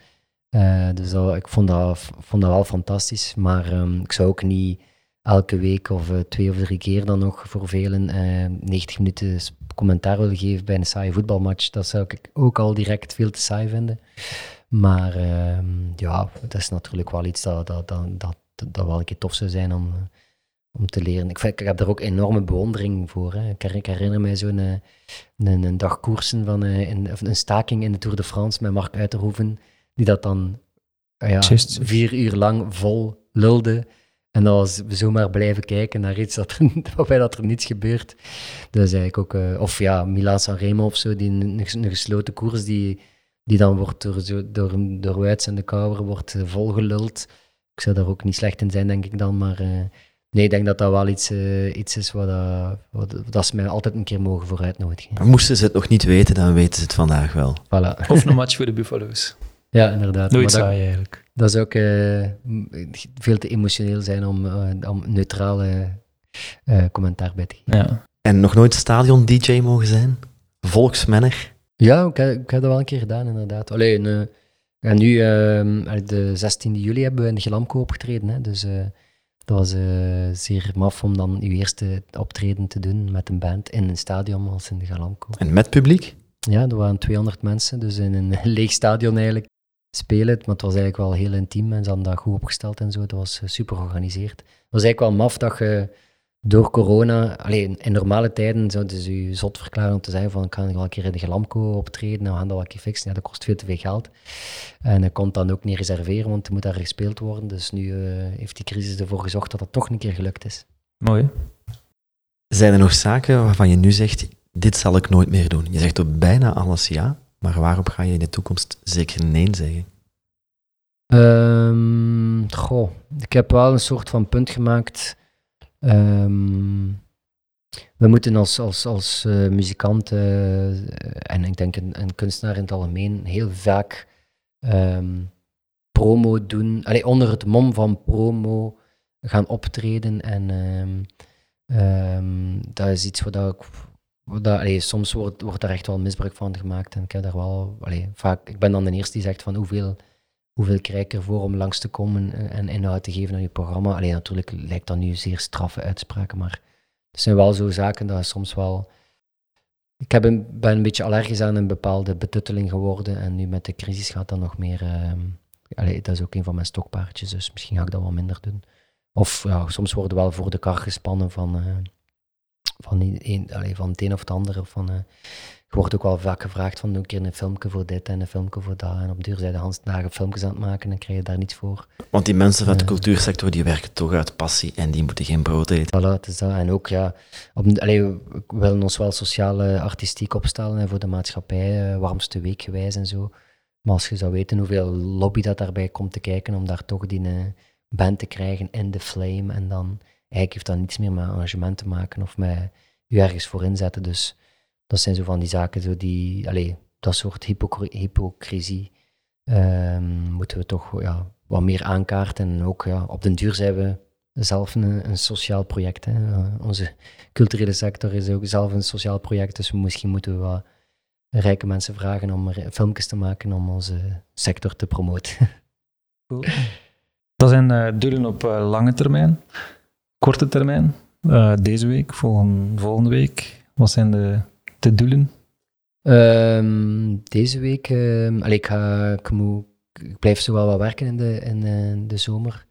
dus ik vond dat, vond dat wel fantastisch, maar um, ik zou ook niet elke week of twee of drie keer dan nog voor velen 90 minuten commentaar willen geven bij een saaie voetbalmatch. Dat zou ik ook al direct veel te saai vinden. Maar ehm, ja, dat is natuurlijk wel iets dat, dat, dat, dat, dat wel een keer tof zou zijn om, om te leren. Ik, ik heb daar ook enorme bewondering voor. Hè. Ik, herinner mij zo'n een, een dag koersen van een, een staking in de Tour de France met Mark Uiterhoeven, die dat dan ja, vier uur lang vol lulde. En dan was we zomaar blijven kijken naar iets dat er, waarbij dat er niets gebeurt. Dus eigenlijk ook, uh, of ja, Milan Sanremo of zo, die een, een, gesloten koers die, die dan wordt door, door, door Wuits en de Kouwer wordt uh, volgeluld. Ik zou daar ook niet slecht in zijn, denk ik dan, maar... Uh, Nee, ik denk dat dat wel iets, uh, iets is wat, uh, wat, dat ze mij altijd een keer mogen vooruitnodigen.
Moesten ze het nog niet weten, dan weten ze het vandaag wel.
Voilà.
Of een match voor de Buffalo's.
Ja, inderdaad.
Nooit saai eigenlijk.
Dat zou ook uh, veel te emotioneel zijn om, uh, om neutrale uh, commentaar bij te geven.
Ja.
En nog nooit stadion-dj mogen zijn? Volksmenner?
Ja, ik heb, ik heb dat wel een keer gedaan, inderdaad. Alleen, en nu, ehm, de 16 juli hebben we in de Gelamco opgetreden. Hè, dus dat was zeer maf om dan uw eerste optreden te doen met een band in een stadion als in de Galamco.
En met publiek?
Ja, er waren 200 mensen, dus in een leeg stadion eigenlijk spelen. Maar het was eigenlijk wel heel intiem en ze hadden dat goed opgesteld en zo. Het was eh, super georganiseerd. Het was eigenlijk wel maf dat je door corona, alleen in normale tijden zouden ze je zot verklaren om te zeggen van ik ga wel een keer in de Glamco optreden, nou, we gaan dat wel een keer fixen. Ja, dat kost veel te veel geld. En ik kon dan ook niet reserveren, want er moet daar gespeeld worden. Dus nu uh, heeft die crisis ervoor gezorgd dat dat toch een keer gelukt is.
Mooi.
Zijn er nog zaken waarvan je nu zegt, dit zal ik nooit meer doen? Je zegt op bijna alles ja, maar waarop ga je in de toekomst zeker nee zeggen?
Um, goh, ik heb wel een soort van punt gemaakt. Um, we moeten als, als, als uh, muzikant uh, en ik denk een, een, kunstenaar in het algemeen heel vaak um, promo doen. Allee, onder het mom van promo gaan optreden. En dat is iets wat ik dat, soms wordt, wordt daar echt wel misbruik van gemaakt. En ik heb daar wel, vaak, ik ben dan de eerste die zegt van hoeveel, hoeveel krijg ik ervoor om langs te komen en inhoud te geven aan je programma. Natuurlijk lijkt dat nu zeer straffe uitspraken, maar het zijn wel zo zaken dat soms wel. Ik heb ben een beetje allergisch aan een bepaalde betutteling geworden en nu met de crisis gaat dat nog meer. Allee, dat is ook een van mijn stokpaardjes, dus misschien ga ik dat wel minder doen. Of ja, soms worden wel voor de kar gespannen van. Uh, van, een, van het een of het ander. Of van, uh, je wordt ook wel vaak gevraagd van doe een keer een filmpje voor dit en een filmpje voor dat. En op duur zijn de Hans dagen filmpjes aan het maken en krijg je daar niets voor.
Want die mensen van de uh, cultuursector die werken toch uit passie en die moeten geen brood eten.
Voilà, het is dat. En ook ja, op, we willen ons wel sociaal uh, artistiek opstellen en voor de maatschappij, uh, warmste week gewijs en zo. Maar als je zou weten hoeveel lobby dat daarbij komt te kijken om daar toch die band te krijgen in de flame en dan eigenlijk heeft dat niets meer met arrangement te maken of met je ergens voor inzetten. Dus dat zijn zo van die zaken, zo die, allez, dat soort hypocrisie um, moeten we toch ja, wat meer aankaarten. En ook ja, op den duur zijn we zelf een, een sociaal project. Hè. onze culturele sector is ook zelf een sociaal project, dus misschien moeten we wat rijke mensen vragen om filmpjes te maken om onze sector te promoten.
Dat zijn uh, doelen op uh, lange termijn korte termijn? Uh, deze week, volgende, volgende week? Wat zijn de, de doelen?
Um, deze week, um, allee, ik, ga, ik, moet, ik blijf zo wel wat werken in de, in, uh, de zomer.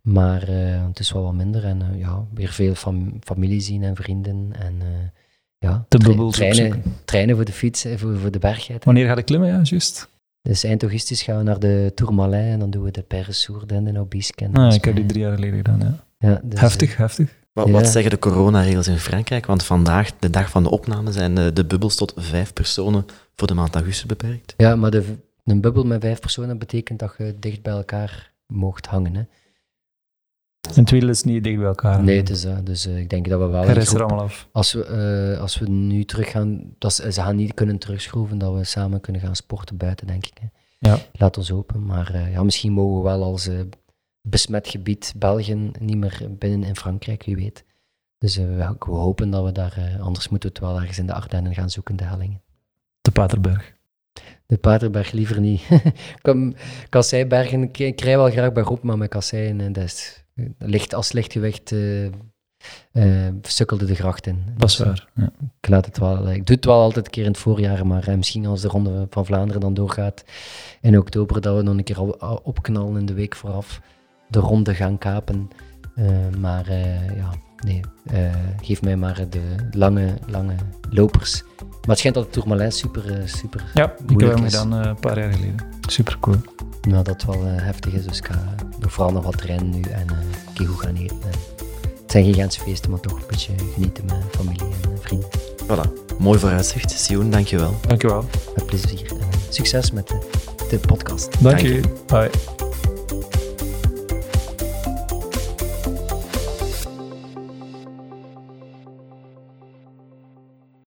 Maar uh, het is wel wat minder. En ja, weer veel fam familie zien en vrienden. En ja,
de
tra trainen, trainen voor de fiets, voor, voor de bergheid.
Wanneer ga ik klimmen, ja, juist?
Dus eind augustus gaan we naar de Tourmalet en dan doen we de Perresourde en de Nobisque.
Ah, ik heb die drie jaar geleden gedaan, ja.
Ja, dus,
heftig, heftig.
Wat, wat, zeggen de coronaregels in Frankrijk? Want vandaag, de dag van de opname, zijn de, de bubbels tot vijf personen voor de maand augustus beperkt.
Ja, maar de, een bubbel met vijf personen betekent dat je dicht bij elkaar mocht hangen. Hè.
Een tweede is niet dicht bij elkaar.
Nee, het is, uh, dus uh, ik denk dat we wel...
Er is er allemaal af.
Als we, uh, als we nu terug gaan, dat ze, ze gaan niet kunnen terugschroeven, dat we samen kunnen gaan sporten buiten, denk ik. Hè.
Ja.
Laat ons hopen. Maar ja, misschien mogen we wel als besmet gebied België niet meer binnen in Frankrijk, wie weet. Dus uh, we, we, hopen dat we daar, uh, anders moeten we het wel ergens in de Ardennen gaan zoeken, de hellingen.
De Paterberg.
De Paterberg liever niet. Kasseibergen, ik krijg wel graag bij groep, maar met kasseien, dat is, licht, als lichtgewicht uh, sukkelde de gracht in.
Dat is waar. Ja.
Ik, laat het wel, ik doe het wel altijd een keer in het voorjaar, maar misschien als de Ronde van Vlaanderen dan doorgaat in oktober, dat we nog een keer opknallen in de week vooraf, de ronde gaan kapen. maar ja, nee, geef mij maar de lange, lange lopers. Maar het schijnt dat het Tourmalet super, uh, super
Ja, ik heb hem gedaan uh, een paar jaar geleden. Super cool.
Nou, dat wel uh, heftig is, dus ik ga vooral nog wat trainen nu en keer goed gaan eten. het zijn geen feesten, maar toch een beetje genieten met familie en vrienden.
Voilà, mooi vooruitzicht. Sion, dankjewel.
Dankjewel.
Met plezier en succes met de, de podcast.
Dank, Dank je. Bye.